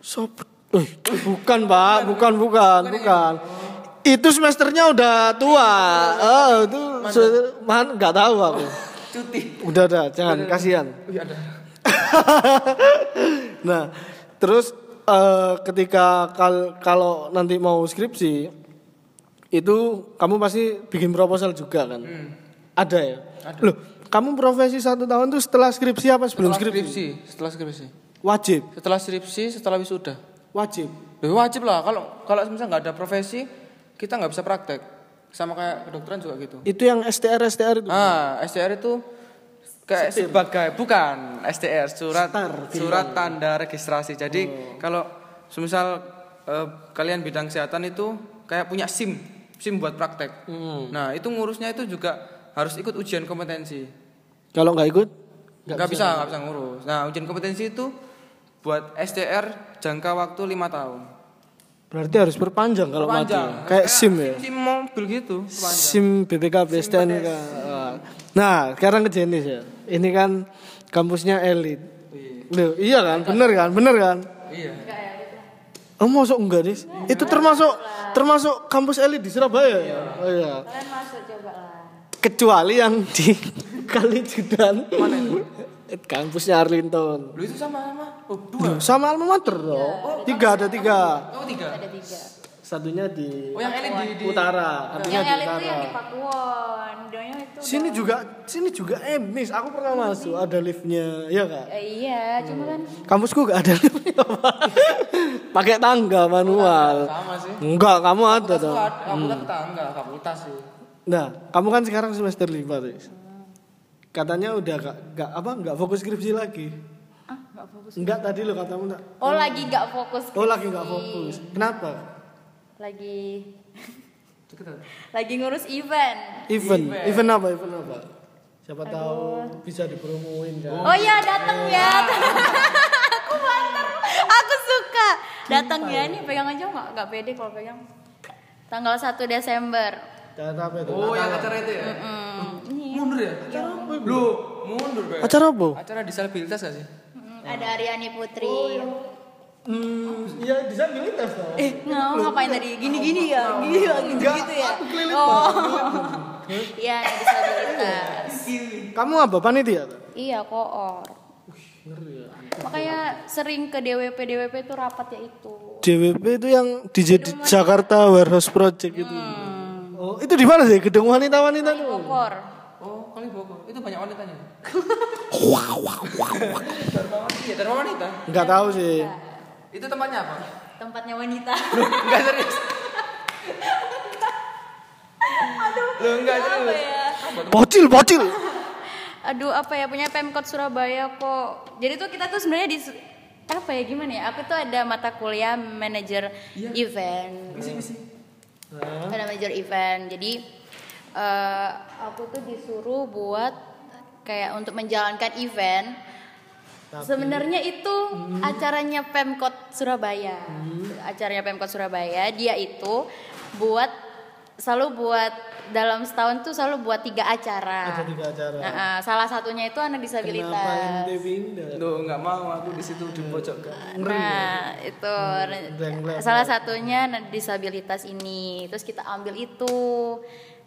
S3: Sop. Eh, bukan, Pak. Bukan, bukan, bukan. Itu semesternya udah tua. Oh, itu man nggak tahu aku.
S2: Cuti.
S3: Udah dah, jangan kasihan.
S2: Iya ada.
S3: nah, terus eh, ketika kal- kalau nanti mau skripsi itu kamu pasti bikin proposal juga kan? Ada ya? Loh, kamu profesi satu tahun tuh setelah skripsi apa sebelum
S2: Setelah
S3: skripsi?
S2: skripsi, setelah skripsi.
S3: Wajib,
S2: Setelah skripsi, setelah wisuda.
S3: Wajib.
S2: Loh, wajib lah kalau kalau misalnya nggak ada profesi, kita nggak bisa praktek. Sama kayak kedokteran juga gitu.
S3: Itu yang STR STR itu.
S2: Ah, STR itu kayak sebagai bukan STR surat
S3: Star,
S2: surat tanda registrasi. Jadi kalau semisal eh, kalian bidang kesehatan itu kayak punya SIM, SIM buat praktek. Nah, itu ngurusnya itu juga harus ikut ujian kompetensi.
S3: Kalau nggak ikut,
S2: Nggak bisa, nggak bisa ngurus. Nah, ujian kompetensi itu buat STR jangka waktu lima tahun.
S3: berarti harus perpanjang kalau mati.
S2: Panjang.
S3: Kayak SIM ya.
S2: SIM mobil gitu. panjang.
S3: SIM BPKB STNK. Nah, sekarang ke jenis ya. Ini kan kampusnya elit. Loh, iya kan? Bener kan? Bener kan?
S2: Iya.
S3: Oh, masuk enggak, Dis? Itu termasuk termasuk kampus elit di Surabaya ya? Oh iya.
S1: Kalian masuk coba lah.
S3: Kecuali yang di Kali Judan. Kampusnya Arlington.
S2: Lu itu sama sama. Oh, dua.
S3: Sama alma mater loh. Tiga ada tiga.
S2: Oh, tiga.
S1: Ada tiga.
S3: Satunya di
S2: Oh, yang elit di, di
S3: utara, satunya
S1: Yang
S3: di
S1: elit itu
S3: utara.
S1: yang di Pakuwon. Doanya itu.
S3: Sini juga, sini juga emis. Aku pernah masuk, ada liftnya, iya kak.
S1: Eh, iya, cuma kan
S3: Kampusku gak ada liftnya, Pak. Pakai tangga manual.
S2: sama sih.
S3: Enggak, kamu ada dong.
S2: ada- fakultas tetangga, fakultas sih.
S3: Nah, kamu kan sekarang semester lima, Riz. Katanya udah gak, gak apa nggak fokus skripsi lagi.
S1: ah nggak fokus.
S3: Enggak tadi lo katamu enggak.
S1: Oh lagi nggak fokus.
S3: Oh lagi nggak fokus. Kenapa?
S1: Lagi lagi ngurus event.
S3: Event, event apa? Event apa? Siapa tahu bisa dipromoin kan.
S1: Oh iya datang ya. aku banter. Aku suka. Datang ya ini pegang aja nggak nggak pede kalau pegang. Tanggal 1 Desember.
S3: Cara apa itu?
S2: Oh, yang acara itu ya?
S1: Hmm, ini.
S2: Mundur ya? Acara apa? Lu mundur, Be.
S3: Acara apa?
S2: Acara disabilitas gak sih?
S1: Mm, Ada Aryani Putri.
S3: Hmm, iya disabilitas dong.
S1: Eh, nggak ngapain tadi? Gini-gini ya? Gini ya? Gitu-gitu ya? Oh. Iya, disabilitas.
S3: Kamu apa panitia?
S1: Iya, koor. Makanya sering ke DWP DWP itu rapat ya itu.
S3: JWP itu yang di Jakarta Warehouse Project itu. Oh, itu di mana sih? Gedung wanita-wanita itu.
S1: Bogor.
S2: Kali Bogor. Itu banyak wanitanya. Wow, wow, wow. Dharma wanita. Iya, Dharma wanita.
S3: Enggak tahu sih.
S2: Itu tempatnya apa?
S1: Tempatnya wanita.
S2: Enggak serius. Lu enggak
S1: apa
S2: serius.
S1: ya?
S3: Bocil, bocil.
S1: Aduh, apa ya punya Pemkot Surabaya kok. Jadi tuh kita tuh sebenarnya di apa ya gimana ya? Aku tuh ada mata kuliah manajer event. Ada manajer event. Jadi eh, aku tuh disuruh buat kayak untuk menjalankan event. Sebenarnya itu acaranya Pemkot Surabaya. Acaranya Pemkot Surabaya, dia itu buat selalu buat dalam setahun tuh selalu buat tiga acara.
S3: Ada tiga acara.
S1: Nah, ah, salah satunya itu anak
S3: Kenapa
S1: disabilitas.
S3: ente pindah?
S2: Duh, enggak mau aku di situ di pojok kan.
S1: Nah, itu
S3: Blank-blank.
S1: salah satunya anak disabilitas ini. Terus kita ambil itu.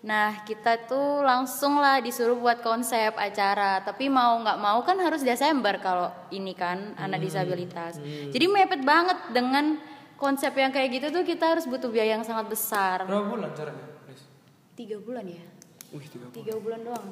S1: Nah, kita tuh langsung lah disuruh buat konsep acara. Tapi mau nggak mau kan harus Desember kalau ini kan anak disabilitas. Jadi mepet banget dengan konsep yang kayak gitu tuh kita harus butuh biaya yang sangat besar.
S2: Berapa bulan caranya?
S1: Tiga bulan ya?
S2: Wih, tiga.
S1: Tiga bulan doang.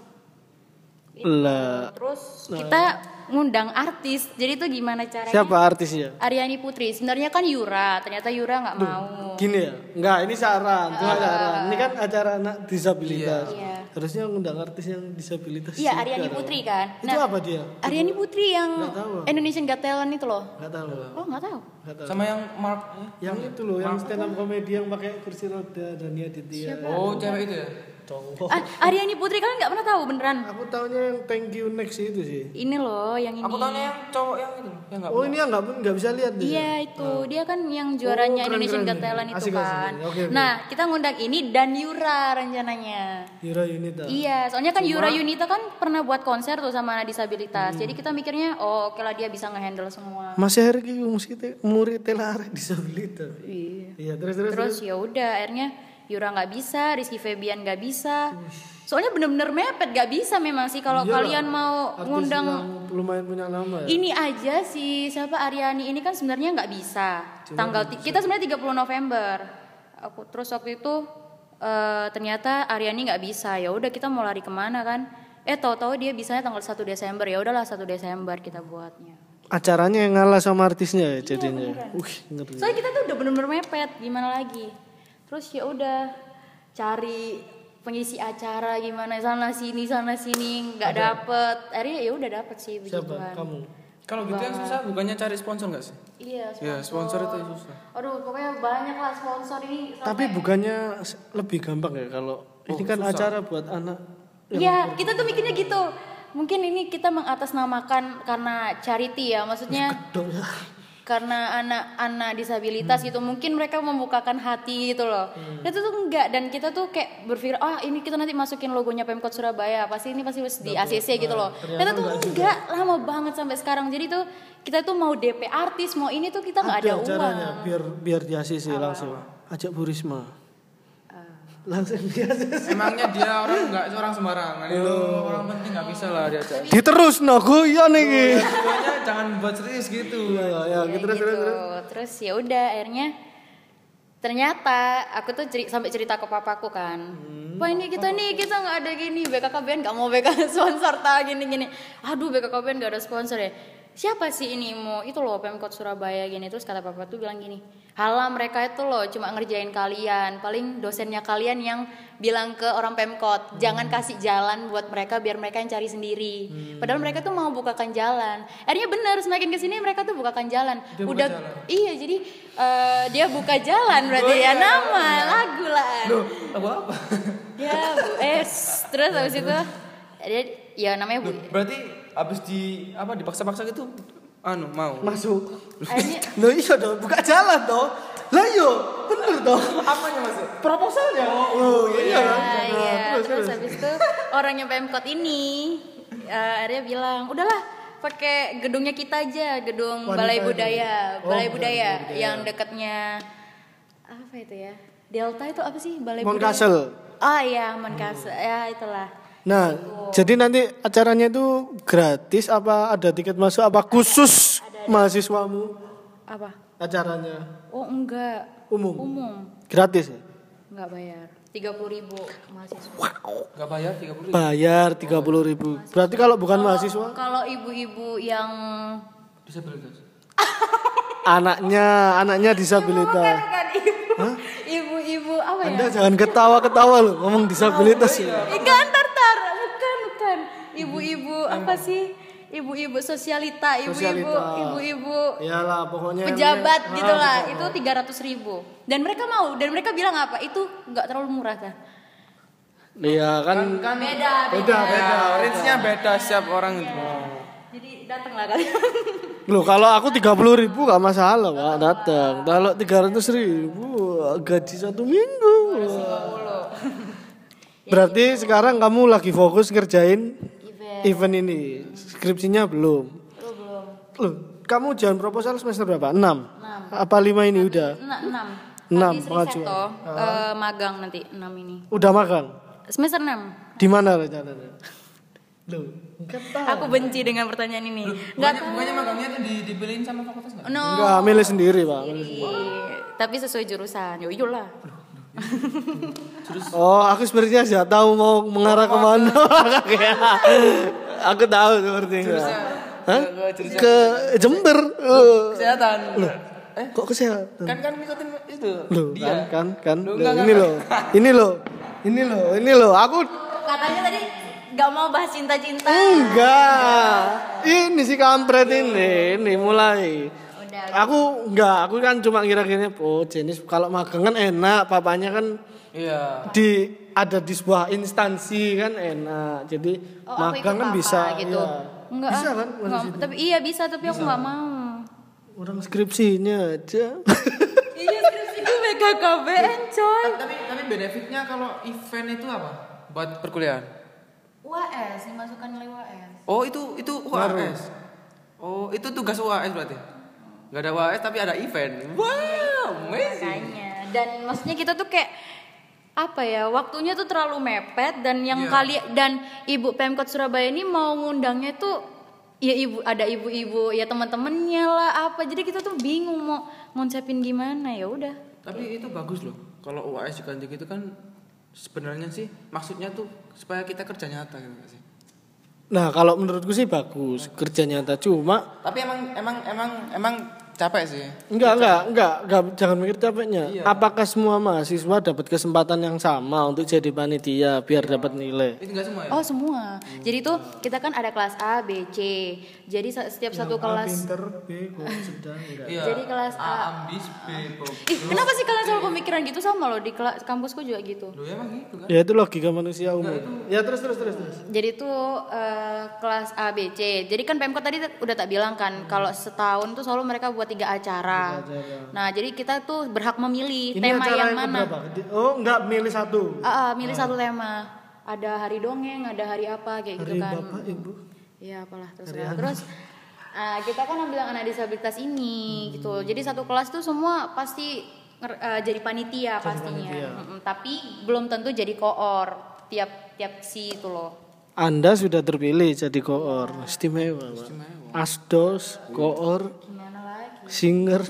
S3: Lah,
S1: Terus kita ngundang artis. Jadi tuh gimana caranya?
S3: siapa artisnya?
S1: Aryani Putri. Sebenarnya kan Yura, ternyata Yura nggak mau.
S3: Gini ya? Enggak, ini saran, cuma saran. Ini kan acara anak disabilitas.
S1: Iya.
S3: Harusnya ngundang artis yang disabilitas.
S1: Iya,
S3: dong.
S1: Putri kan.
S3: Itu apa dia?
S1: Aryani Putri yang
S3: tahu.
S1: Indonesian Got Talent itu loh.
S3: Enggak tahu.
S1: Oh, nggak tahu.
S3: Nggak tahu.
S2: Sama yang Mark
S3: Yang itu loh, yang stand up comedy yang pakai kursi roda Dania Ditya.
S2: Oh, cewek itu ya?
S3: Cowok.
S1: Ah, Aryani Putri kalian nggak pernah tahu beneran?
S3: Aku taunya yang thank you next itu sih.
S1: Ini loh yang ini.
S2: Aku tahunya yang cowok yang itu, yang enggak.
S3: Oh ini yang nggak nggak bisa lihat deh.
S1: Iya itu dia kan yang juaranya
S3: Oh, keren,
S1: Indonesian. Got Talent itu
S3: Asik, asik.
S1: kan.
S3: Oke, oke.
S1: Nah kita ngundang ini dan Yura rencananya.
S3: Yura Yunita.
S1: Iya, soalnya kan Yura Yunita kan pernah buat konser tuh sama anak disabilitas. Jadi kita mikirnya, oh oke lah dia bisa ngehandle semua.
S3: Masih hari ini musik murid telar disabilitas.
S1: Iya.
S3: Iya terus terus.
S1: Terus ya udah akhirnya Yura nggak bisa, Rizky Febian nggak bisa. Soalnya bener-bener mepet nggak bisa memang sih kalau
S3: Iyalah,
S1: kalian mau ngundang
S3: lumayan punya nama ya.
S1: ini aja sih siapa Aryani ini kan sebenarnya nggak bisa. Tanggal ti- kita sebenarnya 30 November. Aku terus waktu itu eh, ternyata Aryani nggak bisa. Ya udah kita mau lari ke mana kan? Eh tahu-tahu dia bisanya tanggal 1 Desember. Ya udahlah 1 Desember kita buatnya.
S3: Acaranya yang ngalah sama artisnya ya jadinya. Wih ngeri.
S1: Soalnya kita tuh udah bener-bener mepet, gimana lagi? Terus ya udah cari pengisi acara gimana sana sini sana sini nggak dapet. Akhirnya ya udah dapet sih
S3: Siapa
S1: begituan.
S3: kamu?
S2: Kalau gitu yang susah bukannya cari sponsor enggak sih?
S1: Iya, sponsor.
S2: Ya, sponsor itu yang susah.
S1: Aduh, pokoknya banyak lah sponsor ini.
S3: Tapi bukannya lebih gampang ya kalau ini kan acara buat anak.
S1: Iya, kita tuh mikirnya gitu. Mungkin ini kita mengatasnamakan karena charity ya, maksudnya
S3: ya.
S1: Karena anak-anak disabilitas gitu mungkin mereka membukakan hati gitu loh. Itu tuh enggak dan kita tuh kayak berpikir ah ini kita nanti masukin logonya Pemkot Surabaya pasti ini pasti harus di ACC gitu loh. Ternyata tuh enggak lama banget sampai sekarang. Jadi tuh kita tuh mau DP artis mau ini tuh kita nggak ada, uang.
S3: caranya biar biar di ACC langsung. Ajak Bu Risma. Langsung di ACC.
S2: Emangnya dia orang enggak seorang sembarangan. Itu orang penting enggak bisa lah diajak.
S3: Diterus no guyon iki.
S2: Pokoknya jangan buat serius gitu.
S3: Ya ya gitu terus
S1: gitu.
S3: terus.
S1: terus ya udah akhirnya ternyata aku tuh ceri- sampai cerita ke papaku kan Wah ini kita nih kita nggak ada gini BKKBN nggak mau BK sponsor ta gini gini aduh BKKBN nggak ada sponsor ya siapa sih ini mau itu loh Pemkot Surabaya gini. Terus kata papa tuh bilang gini halah mereka itu loh cuma ngerjain kalian. Paling dosennya kalian yang bilang ke orang Pemkot jangan kasih jalan buat mereka biar mereka yang cari sendiri. Padahal mereka tuh mau bukakan jalan. Akhirnya benar semakin ke sini mereka tuh bukakan jalan. Udah iya jadi eh, dia buka jalan berarti ya nama lagu lah.
S2: Apa apa?
S1: ya bu es. Terus habis itu dia ya namanya bu
S2: Berarti habis di apa dipaksa-paksa gitu anu mau.
S3: Masuk.
S1: akhirnya
S3: Loh iya dong, buka jalan toh. Lah iya, bener toh.
S2: Apanya masuk?
S3: Proposalnya. Oh iya kan.
S1: Nah, iya.
S3: terus,
S1: terus,
S3: terus.
S1: habis itu orangnya Pemkot ini eh, akhirnya bilang udahlah pakai gedungnya kita aja gedung
S3: Wanita
S1: Balai
S3: itu.
S1: Budaya
S3: Oh,
S1: Balai Budaya
S3: Budaya.
S1: yang dekatnya apa itu ya Delta itu apa sih Balai
S3: Mount
S1: Budaya
S3: Castle.
S1: ah iya Monkasel ya itulah
S3: Nah, jadi nanti acaranya itu gratis apa ada tiket masuk apa khusus mahasiswamu?
S1: Apa?
S3: Acaranya?
S1: Oh enggak.
S3: Umum?
S1: Umum.
S3: Gratis ya?
S1: enggak bayar. Tiga puluh ribu mahasiswa.
S2: Enggak bayar 30 ribu.
S3: bayar tiga puluh ribu. Berarti kalau bukan mahasiswa?
S1: kalau ibu-ibu yang
S2: Disabilitas.
S3: anaknya anaknya disabilitas.
S1: bukan ibu. Ibu-ibu apa ya?
S3: Anda jangan ketawa ketawa loh ngomong disabilitas ya.
S1: Enggak, apa sih? Ibu-ibu sosialita, ibu-ibu, ibu-ibu
S3: Iyalah pokoknya
S1: pejabat
S3: Ah,
S1: gitu lah.
S3: pokoknya.
S1: Itu tiga ratus ribu. Dan mereka mau. Dan mereka bilang apa? Itu nggak terlalu murah kan?
S3: Iya kan
S2: Kan
S1: Beda,
S3: beda
S2: ya,
S3: beda.
S2: range-nya beda setiap orang itu.
S1: Jadi datanglah kalian.
S3: Loh kalau aku tiga puluh ribu gak masalah pak datang. Kalau tiga ratus ribu gaji satu minggu. Berarti sekarang kamu lagi fokus ngerjain
S1: Event.
S3: event ini. Skripsinya belum.
S1: Lu belum.
S3: Loh kamu jangan proposal semester berapa? Enam. Apa lima ini udah?
S1: Enam. enam.
S3: Enam,
S1: Habis
S3: pengajuan.
S1: riset toh, eh, magang nanti enam ini.
S3: Udah makan?
S1: Semester enam.
S3: Di mana rencananya? Loh, enggak tahu.
S1: Aku benci dengan pertanyaan ini. Enggak
S2: Bukannya,
S1: tahu.
S2: bukannya magangnya tuh di, dipilihin sama fakultas enggak?
S1: No.
S3: Enggak, milih sendiri pak. milih sendiri.
S1: Iya, Tapi sesuai jurusan. Yo iyalah.
S3: Oh, aku sebenarnya sudah tahu mau mengarah ke mana. Kayak, aku tahu sepertinya. Hah? Ke Jember.
S2: Kesehatan.
S3: Eh, kok kesehatan?
S2: Kan kan ngikutin itu.
S3: Loh,
S2: dia.
S3: kan, kan, kan.
S2: Loh,
S3: Loh,
S2: enggak,
S3: ini loh. Ini loh. Ini loh, ini loh. Aku
S1: Katanya tadi gak mau bahas cinta-cinta.
S3: enggak. Ini si kampret ini, ini mulai.
S1: Udah.
S3: Aku enggak, aku kan cuma kira-kira oh jenis kalau magang kan enak, papanya kan
S2: Iya.
S3: di ada di sebuah instansi kan enak. Jadi
S1: Oh,
S3: magang kan bisa
S1: gitu.
S3: iya.
S1: Enggak,
S3: Bisa kan?
S1: Enggak, tapi iya bisa tapi aku nggak mau.
S3: Orang skripsinya aja.
S1: iya skripsiku BKKBN coy.
S2: Tapi tapi benefitnya kalau event itu apa? Buat perkuliahan?
S1: UAS dimasukkan nilai UAS.
S2: Oh itu itu UAS. Oh itu tugas UAS berarti. Gak ada UAS tapi ada event. Wow, amazing.
S1: Makanya dan maksudnya kita tuh kayak apa ya waktunya tuh terlalu mepet dan yang
S2: Iya.
S1: kali dan ibu pemkot Surabaya ini mau ngundangnya tuh ya ibu ada ibu-ibu ya teman-temannya lah apa jadi kita tuh bingung mau ngucapin gimana ya udah
S2: Tapi itu bagus loh. Kalau UAS diganti gitu kan sebenarnya sih maksudnya tuh supaya kita kerja nyata gitu nggak sih.
S3: Nah, kalau menurutku sih bagus kerja nyata cuma
S2: Tapi emang emang emang emang capek sih.
S3: enggak enggak enggak enggak jangan mikir capeknya.
S2: Iya.
S3: Apakah semua mahasiswa dapat kesempatan yang sama untuk jadi panitia biar dapat nilai?
S2: Itu enggak semua ya?
S1: oh semua jadi tuh kita kan ada kelas A B C jadi setiap satu kelas
S3: pinter, B sedang enggak.
S2: Iya.
S1: jadi kelas A
S2: ambis B
S1: ih kenapa sih kalian selalu pemikiran gitu sama loh di kela- kampusku juga gitu
S2: Loh emang gitu kan?
S3: Ya itu logika manusia umum. Ya terus terus terus terus.
S1: Jadi tuh eh, kelas A, B, C. Jadi kan Pemkot tadi udah tak bilang kan kalau setahun tuh selalu mereka buat tiga acara. Nah jadi kita tuh berhak memilih tema
S3: acara
S1: yang mana.
S3: keberapa? Di- Oh, enggak milih satu.
S1: Ah, ah, milih satu tema. Ada hari dongeng, ada hari apa kayak gitu
S3: Hari
S1: kan.
S3: Bapak, Ibu.
S1: Iya apalah terus. Terus ah, kita kan ambil anak disabilitas ini gitu. Jadi satu kelas tuh semua pasti eh, jadi panitia pastinya. Mm-mm, tapi belum tentu jadi koor tiap tiap si itu loh.
S3: Anda sudah terpilih jadi koor. Istimewa, Pak. Asdos, koor? Singer.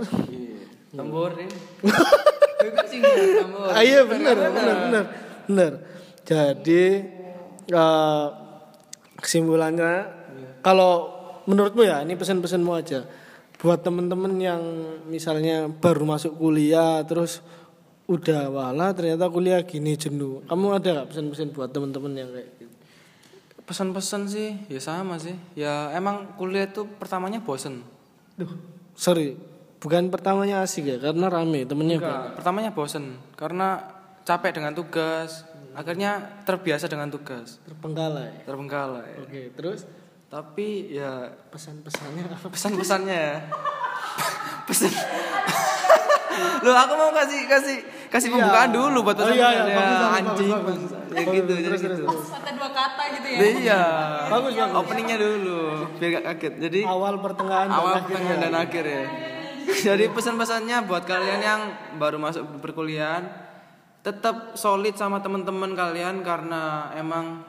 S2: Tamborin. Itu kan sih tambor.
S3: Ah, iya benar, benar, benar. Benar. Jadi eh, kesimpulannya kalau menurutmu ya ini pesan-pesanmu aja buat temen-temen yang misalnya baru masuk kuliah terus udah wala ternyata kuliah gini jenuh kamu ada gak pesan-pesan buat temen-temen yang kayak gitu
S2: Pesan-pesan sih ya sama sih. Ya emang kuliah itu pertamanya bosen.
S3: Duh, sorry bukan pertamanya asik ya karena rame temennya banyak.
S2: Enggak, pertamanya bosen karena capek dengan tugas. Akhirnya terbiasa dengan tugas.
S3: terpenggalai
S2: Terbengkalai.
S3: oke terus
S2: Tapi ya
S3: pesan-pesannya apa
S2: pesan-pesannya ya. Pesan. Loh aku mau kasih kasih kasih pembukaan dulu buat
S3: Oh,
S2: pesan
S3: iya, iya, bagus, bagus,
S2: anjing.
S3: bagus, bagus.
S2: Ya gitu, jadi gitu.
S1: Kata dua kata gitu ya.
S2: Iya.
S3: Bagus, bagus.
S2: Openingnya dulu biar gak kaget. Jadi
S3: awal pertengahan dan
S2: awal
S3: akhirnya.
S2: pertengahan dan akhir ya. Jadi pesan-pesannya buat kalian yang baru masuk perkuliahan tetap solid sama teman-teman kalian karena emang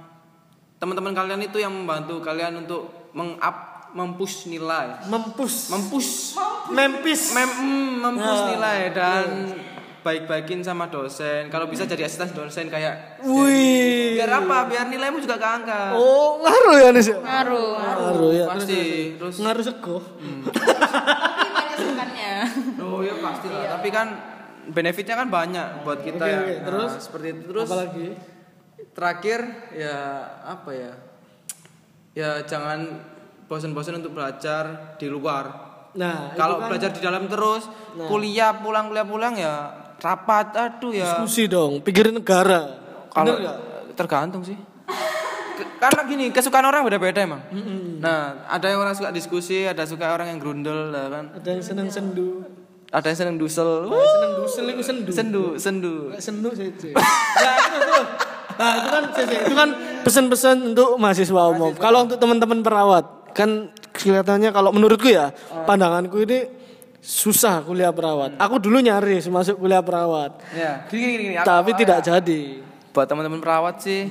S2: teman-teman kalian itu yang membantu kalian untuk meng-up mempush nilai.
S3: mempus
S2: Mempush
S3: mempis
S2: mem mm, mempush
S3: Ya.
S2: nilai dan baik-baikin sama dosen. Kalau bisa jadi asisten dosen kayak
S3: wih
S2: biar apa? Biar nilaimu juga keangkat.
S3: oh ngaruh ya nih
S1: Ngaruh.
S3: ngaruh ya
S2: Pasti. Terus
S3: ngaruh
S1: banyak sukannya.
S2: Oh ya pasti lah. Tapi kan benefitnya kan banyak buat kita
S3: Oke,
S2: ya.
S3: oke.
S2: Nah,
S3: Terus?
S2: seperti itu terus.
S3: apalagi
S2: Terakhir ya apa ya? Ya jangan bosan-bosan untuk belajar di luar.
S3: nah
S2: Kalau
S3: kan
S2: belajar di dalam terus, kuliah pulang kuliah pulang ya rapat, aduh ya.
S3: diskusi dong pikirin negara
S2: Kalau tergantung sih. Karena gini, kesukaan orang beda-beda emang. Nah, ada yang orang suka diskusi, ada suka orang yang grundel, lah kan.
S3: ada yang seneng sendu
S2: Ada yang seneng dusel.
S3: Ada yang seneng dusel itu sendu
S2: Sendu, sendu.
S3: Sendu sih ya terus terus nah itu kan itu kan pesan-pesan untuk mahasiswa umum kalau untuk teman-teman perawat kan kelihatannya kalau menurutku ya pandanganku ini susah kuliah perawat. Aku dulu nyaris masuk kuliah perawat.
S2: Ya, gini gini gini. aku-
S3: tapi tidak jadi.
S2: Buat teman-teman perawat sih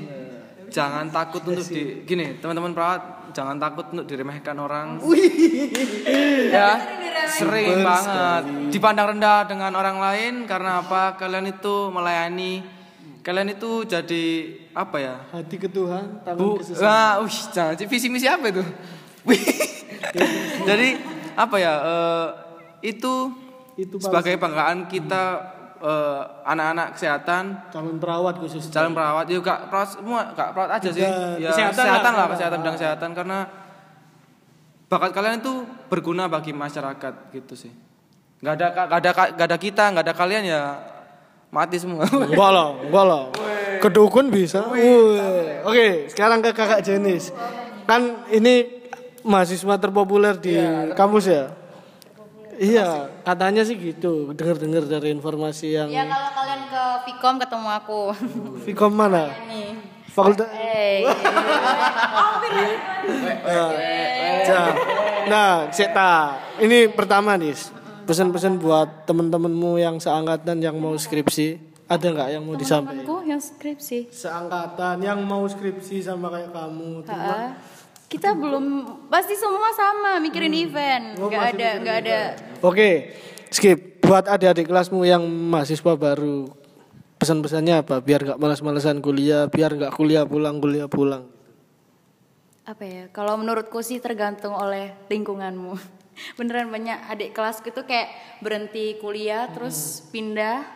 S2: jangan takut untuk di gini teman-teman perawat jangan takut untuk diremehkan orang. Ya sering banget. dipandang rendah dengan orang lain karena apa? Kalian itu melayani kalian itu jadi apa ya?
S3: Hati ke Tuhan tangan
S2: bu
S3: ke sesama
S2: ah wih jangan visi misi apa itu? Jadi apa ya eh, itu
S3: itu
S2: sebagai banggaan kita eh, anak-anak kesehatan
S3: calon perawat khusus
S2: calon perawat ya kak perawat semua kak perawat aja sih
S3: Juga
S2: ya
S3: kesehatan
S2: kesehatan,
S3: lah,
S2: lah
S3: kesehatan.
S2: bidang kesehatan karena bakat kalian itu berguna bagi masyarakat gitu sih nggak ada nggak ada nggak ada kita nggak ada kalian ya mati semua.
S3: Enggak lah, enggak lah. Kedukun bisa. Oke, sekarang ke kakak Jenis. Kan ini mahasiswa terpopuler di kampus ya? Iya, katanya sih gitu. Dengar-dengar dari informasi yang
S1: Ya kalau kalian ke Vkom ketemu aku.
S3: Vkom mana?
S1: Nih.
S3: Fakultas
S1: Hey.
S3: Ja. Nah, Seta, ini pertama nih. Pesan-pesan buat temen-temenmu yang seangkatan yang mau skripsi, ada nggak yang mau disampaikan?
S1: Temanku yang skripsi.
S3: Seangkatan yang mau skripsi sama kayak kamu.
S1: Ha, kita belum pasti semua sama mikirin event.
S3: Oh,
S1: Nggak ada nggak ada.
S3: Oke, skip. Buat adik-adik kelasmu yang mahasiswa baru, pesan-pesannya apa? Biar nggak malas-malasan kuliah, biar nggak kuliah pulang, kuliah pulang.
S1: Apa ya? Kalau menurutku sih tergantung oleh lingkunganmu. Beneran banyak adik kelasku itu kayak berhenti kuliah terus pindah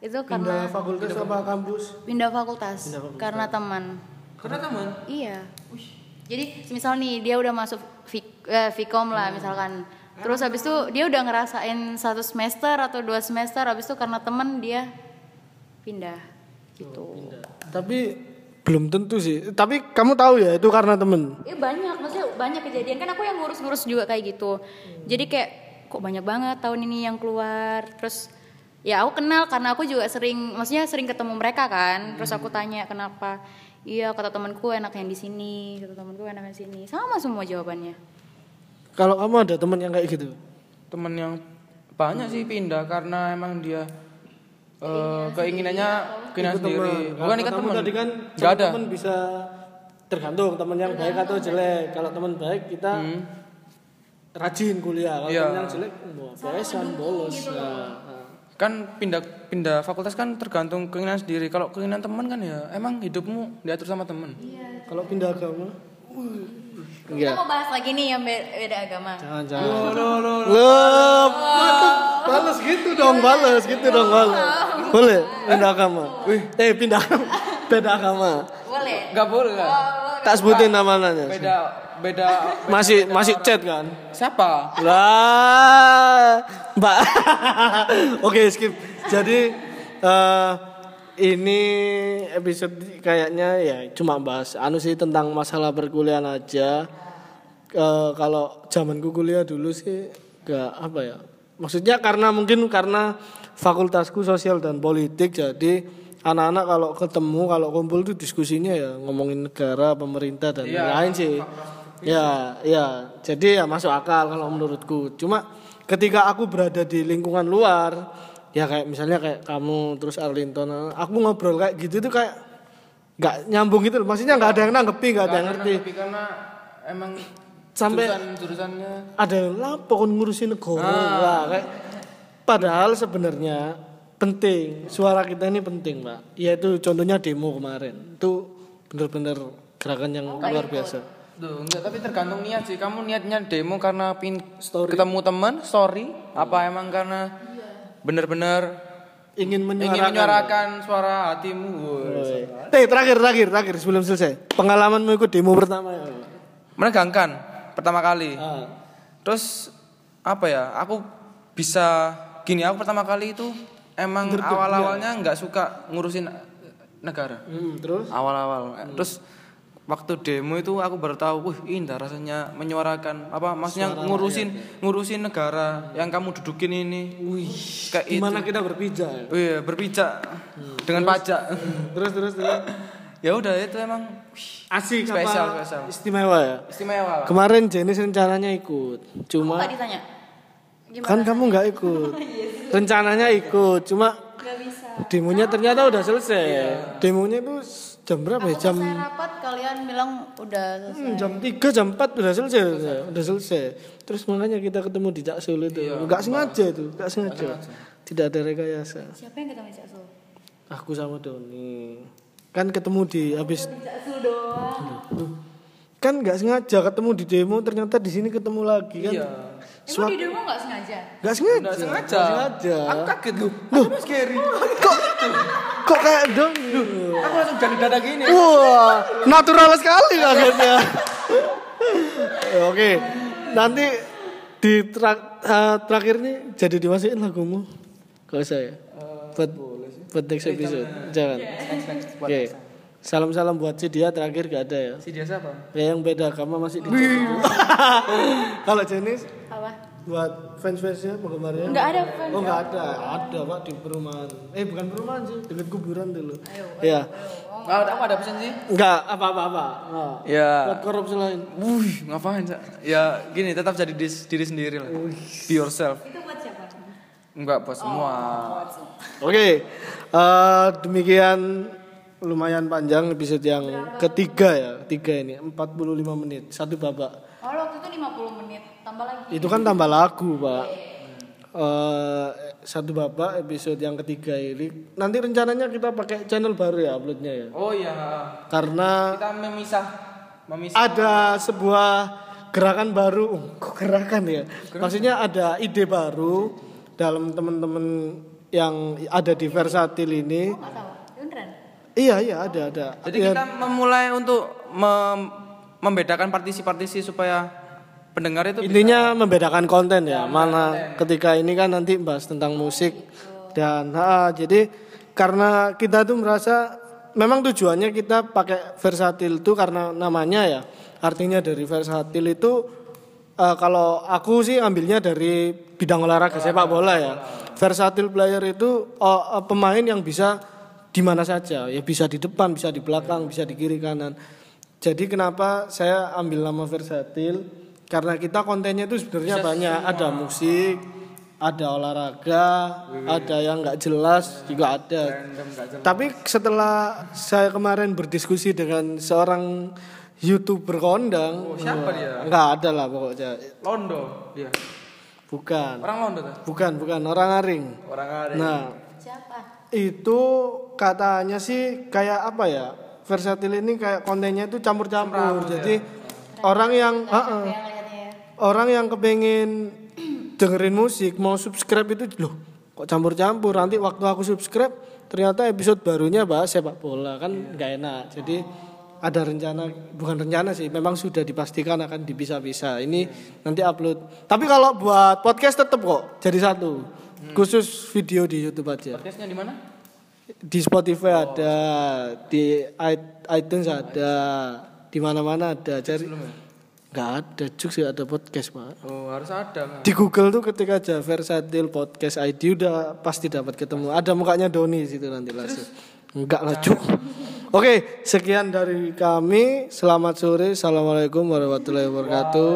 S1: itu karena
S3: Pindah fakultas apa kampus?
S1: pindah fakultas, karena teman.
S2: Karena teman.
S1: Iya. Jadi misal nih dia udah masuk Vik- eh, Vkom lah misalkan. Terus habis itu dia udah ngerasain satu semester atau dua semester habis itu karena temen dia pindah gitu.
S3: Tapi belum tentu sih. Tapi kamu tahu ya itu karena temen.
S1: Iya banyak, maksudnya banyak kejadian kan aku yang ngurus-ngurus juga kayak gitu. Jadi kayak kok banyak banget tahun ini yang keluar. Terus ya aku kenal karena aku juga sering, maksudnya sering ketemu mereka kan. Terus aku tanya kenapa. Iya kata temanku enak yang di sini, kata temanku enak yang di sini. Sama semua jawabannya.
S3: Kalau kamu ada temen yang kayak gitu?
S2: Temen yang banyak sih pindah karena emang dia eh, keinginannya keinginan sendiri. Bukan ikat teman.
S3: tadi kan
S2: Enggak ada.
S3: teman bisa tergantung teman yang baik atau jelek. Kalau teman baik kita rajin kuliah. Kalau
S2: Iya.
S3: teman yang jelek, wah, biasan bolos. Nah, nah.
S2: Kan pindah pindah fakultas kan tergantung keinginan sendiri. Kalau keinginan teman kan ya emang hidupmu diatur sama teman.
S3: Kalau pindah agama,
S1: Kita mau bahas lagi nih yang be- beda agama.
S3: jangan jangan. Loh, balas gitu dong, balas gitu dong, balas. Boleh pindah agama. Wih, eh pindah beda agama.
S1: Boleh.
S2: Enggak boleh kan?
S3: Tak sebutin namanya.
S2: Beda beda
S3: Masih masih chat kan?
S2: siapa?
S3: Lah, Mbak. Oke, skip. Jadi eh ini episode kayaknya ya cuma bahas anu sih tentang masalah perkuliahan aja. Eh, kalau zamanku kuliah dulu sih gak apa ya. Maksudnya karena mungkin karena fakultasku sosial dan politik jadi anak-anak kalau ketemu kalau kumpul tuh diskusinya ya ngomongin negara, pemerintah dan lain-lain sih. Ya, ya. Jadi ya masuk akal kalau menurutku. Cuma ketika aku berada di lingkungan luar, ya kayak misalnya kayak kamu terus Arlinton, aku ngobrol kayak gitu tuh kayak nggak nyambung gitu loh. Maksudnya nggak ada yang nanggepi, nggak ada yang ngerti.
S2: Karena emang
S3: Sampai
S2: jurusan jurusannya
S3: ada yang lapo kon ngurusin negara. Wah, kayak padahal sebenarnya penting suara kita ini penting, Pak. Yaitu contohnya demo kemarin. Itu bener-bener gerakan yang luar biasa.
S2: Duh, enggak, tapi tergantung niat sih. Kamu niatnya demo karena pin
S3: Story.
S2: ketemu teman, story, apa emang karena bener-bener
S3: Ingin
S2: ingin
S3: menyuarakan.
S2: menyuarakan suara hatimu? Woi.
S3: Eh, terakhir terakhir terakhir sebelum selesai. Pengalamanmu ikut demo pertama ya.
S2: Menegangkan pertama kali.
S3: Ah.
S2: Terus apa ya? Aku bisa gini, aku pertama kali itu emang awal-awalnya nggak suka ngurusin negara.
S3: Hmm, terus
S2: awal-awal terus waktu demo itu aku baru tahu wih indah rasanya menyuarakan apa maksudnya ngurusin ngurusin negara yang kamu dudukin ini wih kayak itu
S3: gimana kita berpijak ya?
S2: Wih, berpijak dengan pajak
S3: Terus terus terus.
S2: ya udah itu emang wih,
S3: Asik
S2: Spesial,
S3: apa?
S2: spesial.
S3: Istimewa ya.
S2: istimewa lah.
S3: Kemarin Jenis rencananya ikut. Cuma
S1: Nggak ditanya.
S3: kan kamu nggak ikut. Rencananya ikut, cuma
S1: Gak bisa.
S3: demonya ternyata udah selesai. Demonya itu jam berapa ya? Jam
S1: Selesai rapat kalian bilang udah selesai.
S3: Hmm, jam 3 jam 4 udah selesai udah selesai. terus makanya kita ketemu di Caksul itu. Nggak sengaja itu nggak sengaja. tidak ada rekayasa.
S1: Siapa yang ketemu Cak Sul?
S3: aku sama Doni. Kan ketemu di habis
S1: Cak Sul doang.
S3: kan nggak sengaja ketemu di demo ternyata di sini ketemu lagi kan?
S2: Iya
S1: Emang di demo nggak sengaja?
S3: nggak sengaja.
S2: Nggak sengaja
S3: Nggak sengaja.
S2: aku kaget loh. Aku scary.
S3: kok kok kayak Doni
S2: aku langsung jadi dada gini
S3: wah natural sekali kagetnya. Oke nanti di tra- eh, terakhir nih jadi dimasukin lagumu. Kalau saya buat buat next episode. Jangan. Oke. Salam-salam buat si dia terakhir gak ada ya.
S2: Si dia siapa?
S3: Ya yang beda agama masih di Kalau jenis? Buat fans-fansnya penggemarnya
S1: Enggak ada fans.
S3: Oh nggak ada, ada pak di perumahan. Eh bukan perumahan sih, dekat kuburan dulu. Iya.
S2: Enggak ada, aku ada pesan sih.
S3: Enggak apa-apa apa. Nah,
S2: Ya.
S3: buat korupsi lain.
S2: Wih, ngapain, Cak? Ya, gini, tetap jadi dis- diri sendiri lah. Be yourself.
S1: Itu buat siapa?
S2: Enggak buat semua.
S3: Oke, eh, demikian lumayan panjang episode yang ketiga ya, tiga ini 45 menit, satu babak.
S1: Oh, waktu itu 50 menit. Tambah lagi.
S3: Itu kan tambah lagu pak. Eh, satu babak episode yang ketiga ini. Nanti rencananya kita pakai channel baru ya uploadnya ya.
S2: Oh iya.
S3: Karena
S2: Kita memisah memisah.
S3: ada sebuah gerakan baru. Oh, kok gerakan ya? Maksudnya ada ide baru dalam teman-teman yang ada di Versatil ini.
S1: Beneran?
S3: Iya iya ada ada.
S2: Jadi
S3: Ya,
S2: kita memulai untuk mem- membedakan partisi-partisi supaya pendengar itu
S3: intinya membedakan konten ya. Mana ketika ini kan nanti bahas tentang musik dan ha, jadi karena kita tuh merasa memang tujuannya kita pakai Versatil tuh karena namanya ya. Artinya dari Versatil itu eh, kalau aku sih ambilnya dari bidang olahraga sepak bola ya. Versatil player itu oh, eh, pemain yang bisa di mana saja, ya bisa di depan, bisa di belakang, bisa di kiri kanan. Jadi kenapa saya ambil nama Versatil? Karena kita kontennya itu sebenarnya banyak, ada musik, ada olahraga, ada yang nggak jelas juga ada. Tapi setelah saya kemarin berdiskusi dengan seorang youtuber kondang,
S2: siapa dia?
S3: nggak ada lah pokoknya.
S2: Londo dia.
S3: Bukan,
S2: Orang Londo tuh.
S3: bukan, bukan orang aring.
S2: Orang ada.
S3: Nah,
S1: Siapa?
S3: itu katanya sih kayak apa ya? Versatil ini kayak kontennya itu campur-campur. Jadi orang yang.
S1: Ya, kelihatannya ya.
S3: orang yang kepengen dengerin musik mau subscribe itu loh kok campur-campur? Nanti waktu aku subscribe ternyata episode barunya bahas sepak bola kan nggak enak. Jadi ada rencana bukan rencana sih memang sudah dipastikan akan dipisah-pisah ini nanti upload. Tapi kalau buat podcast tetap kok jadi satu. Khusus video di YouTube aja.
S2: Podcastnya di mana?
S3: Di Spotify ada di i- iTunes ada di mana-mana ada cari nggak ada cuk sih ada podcast pak
S2: Oh, harus ada kan.
S3: di Google tuh ketika aja Versatil Podcast ID udah pasti dapat ketemu. Ada mukanya Doni situ nanti langsung. Enggak lah cuk. Oke, sekian dari kami. Selamat sore. Assalamualaikum warahmatullahi wabarakatuh.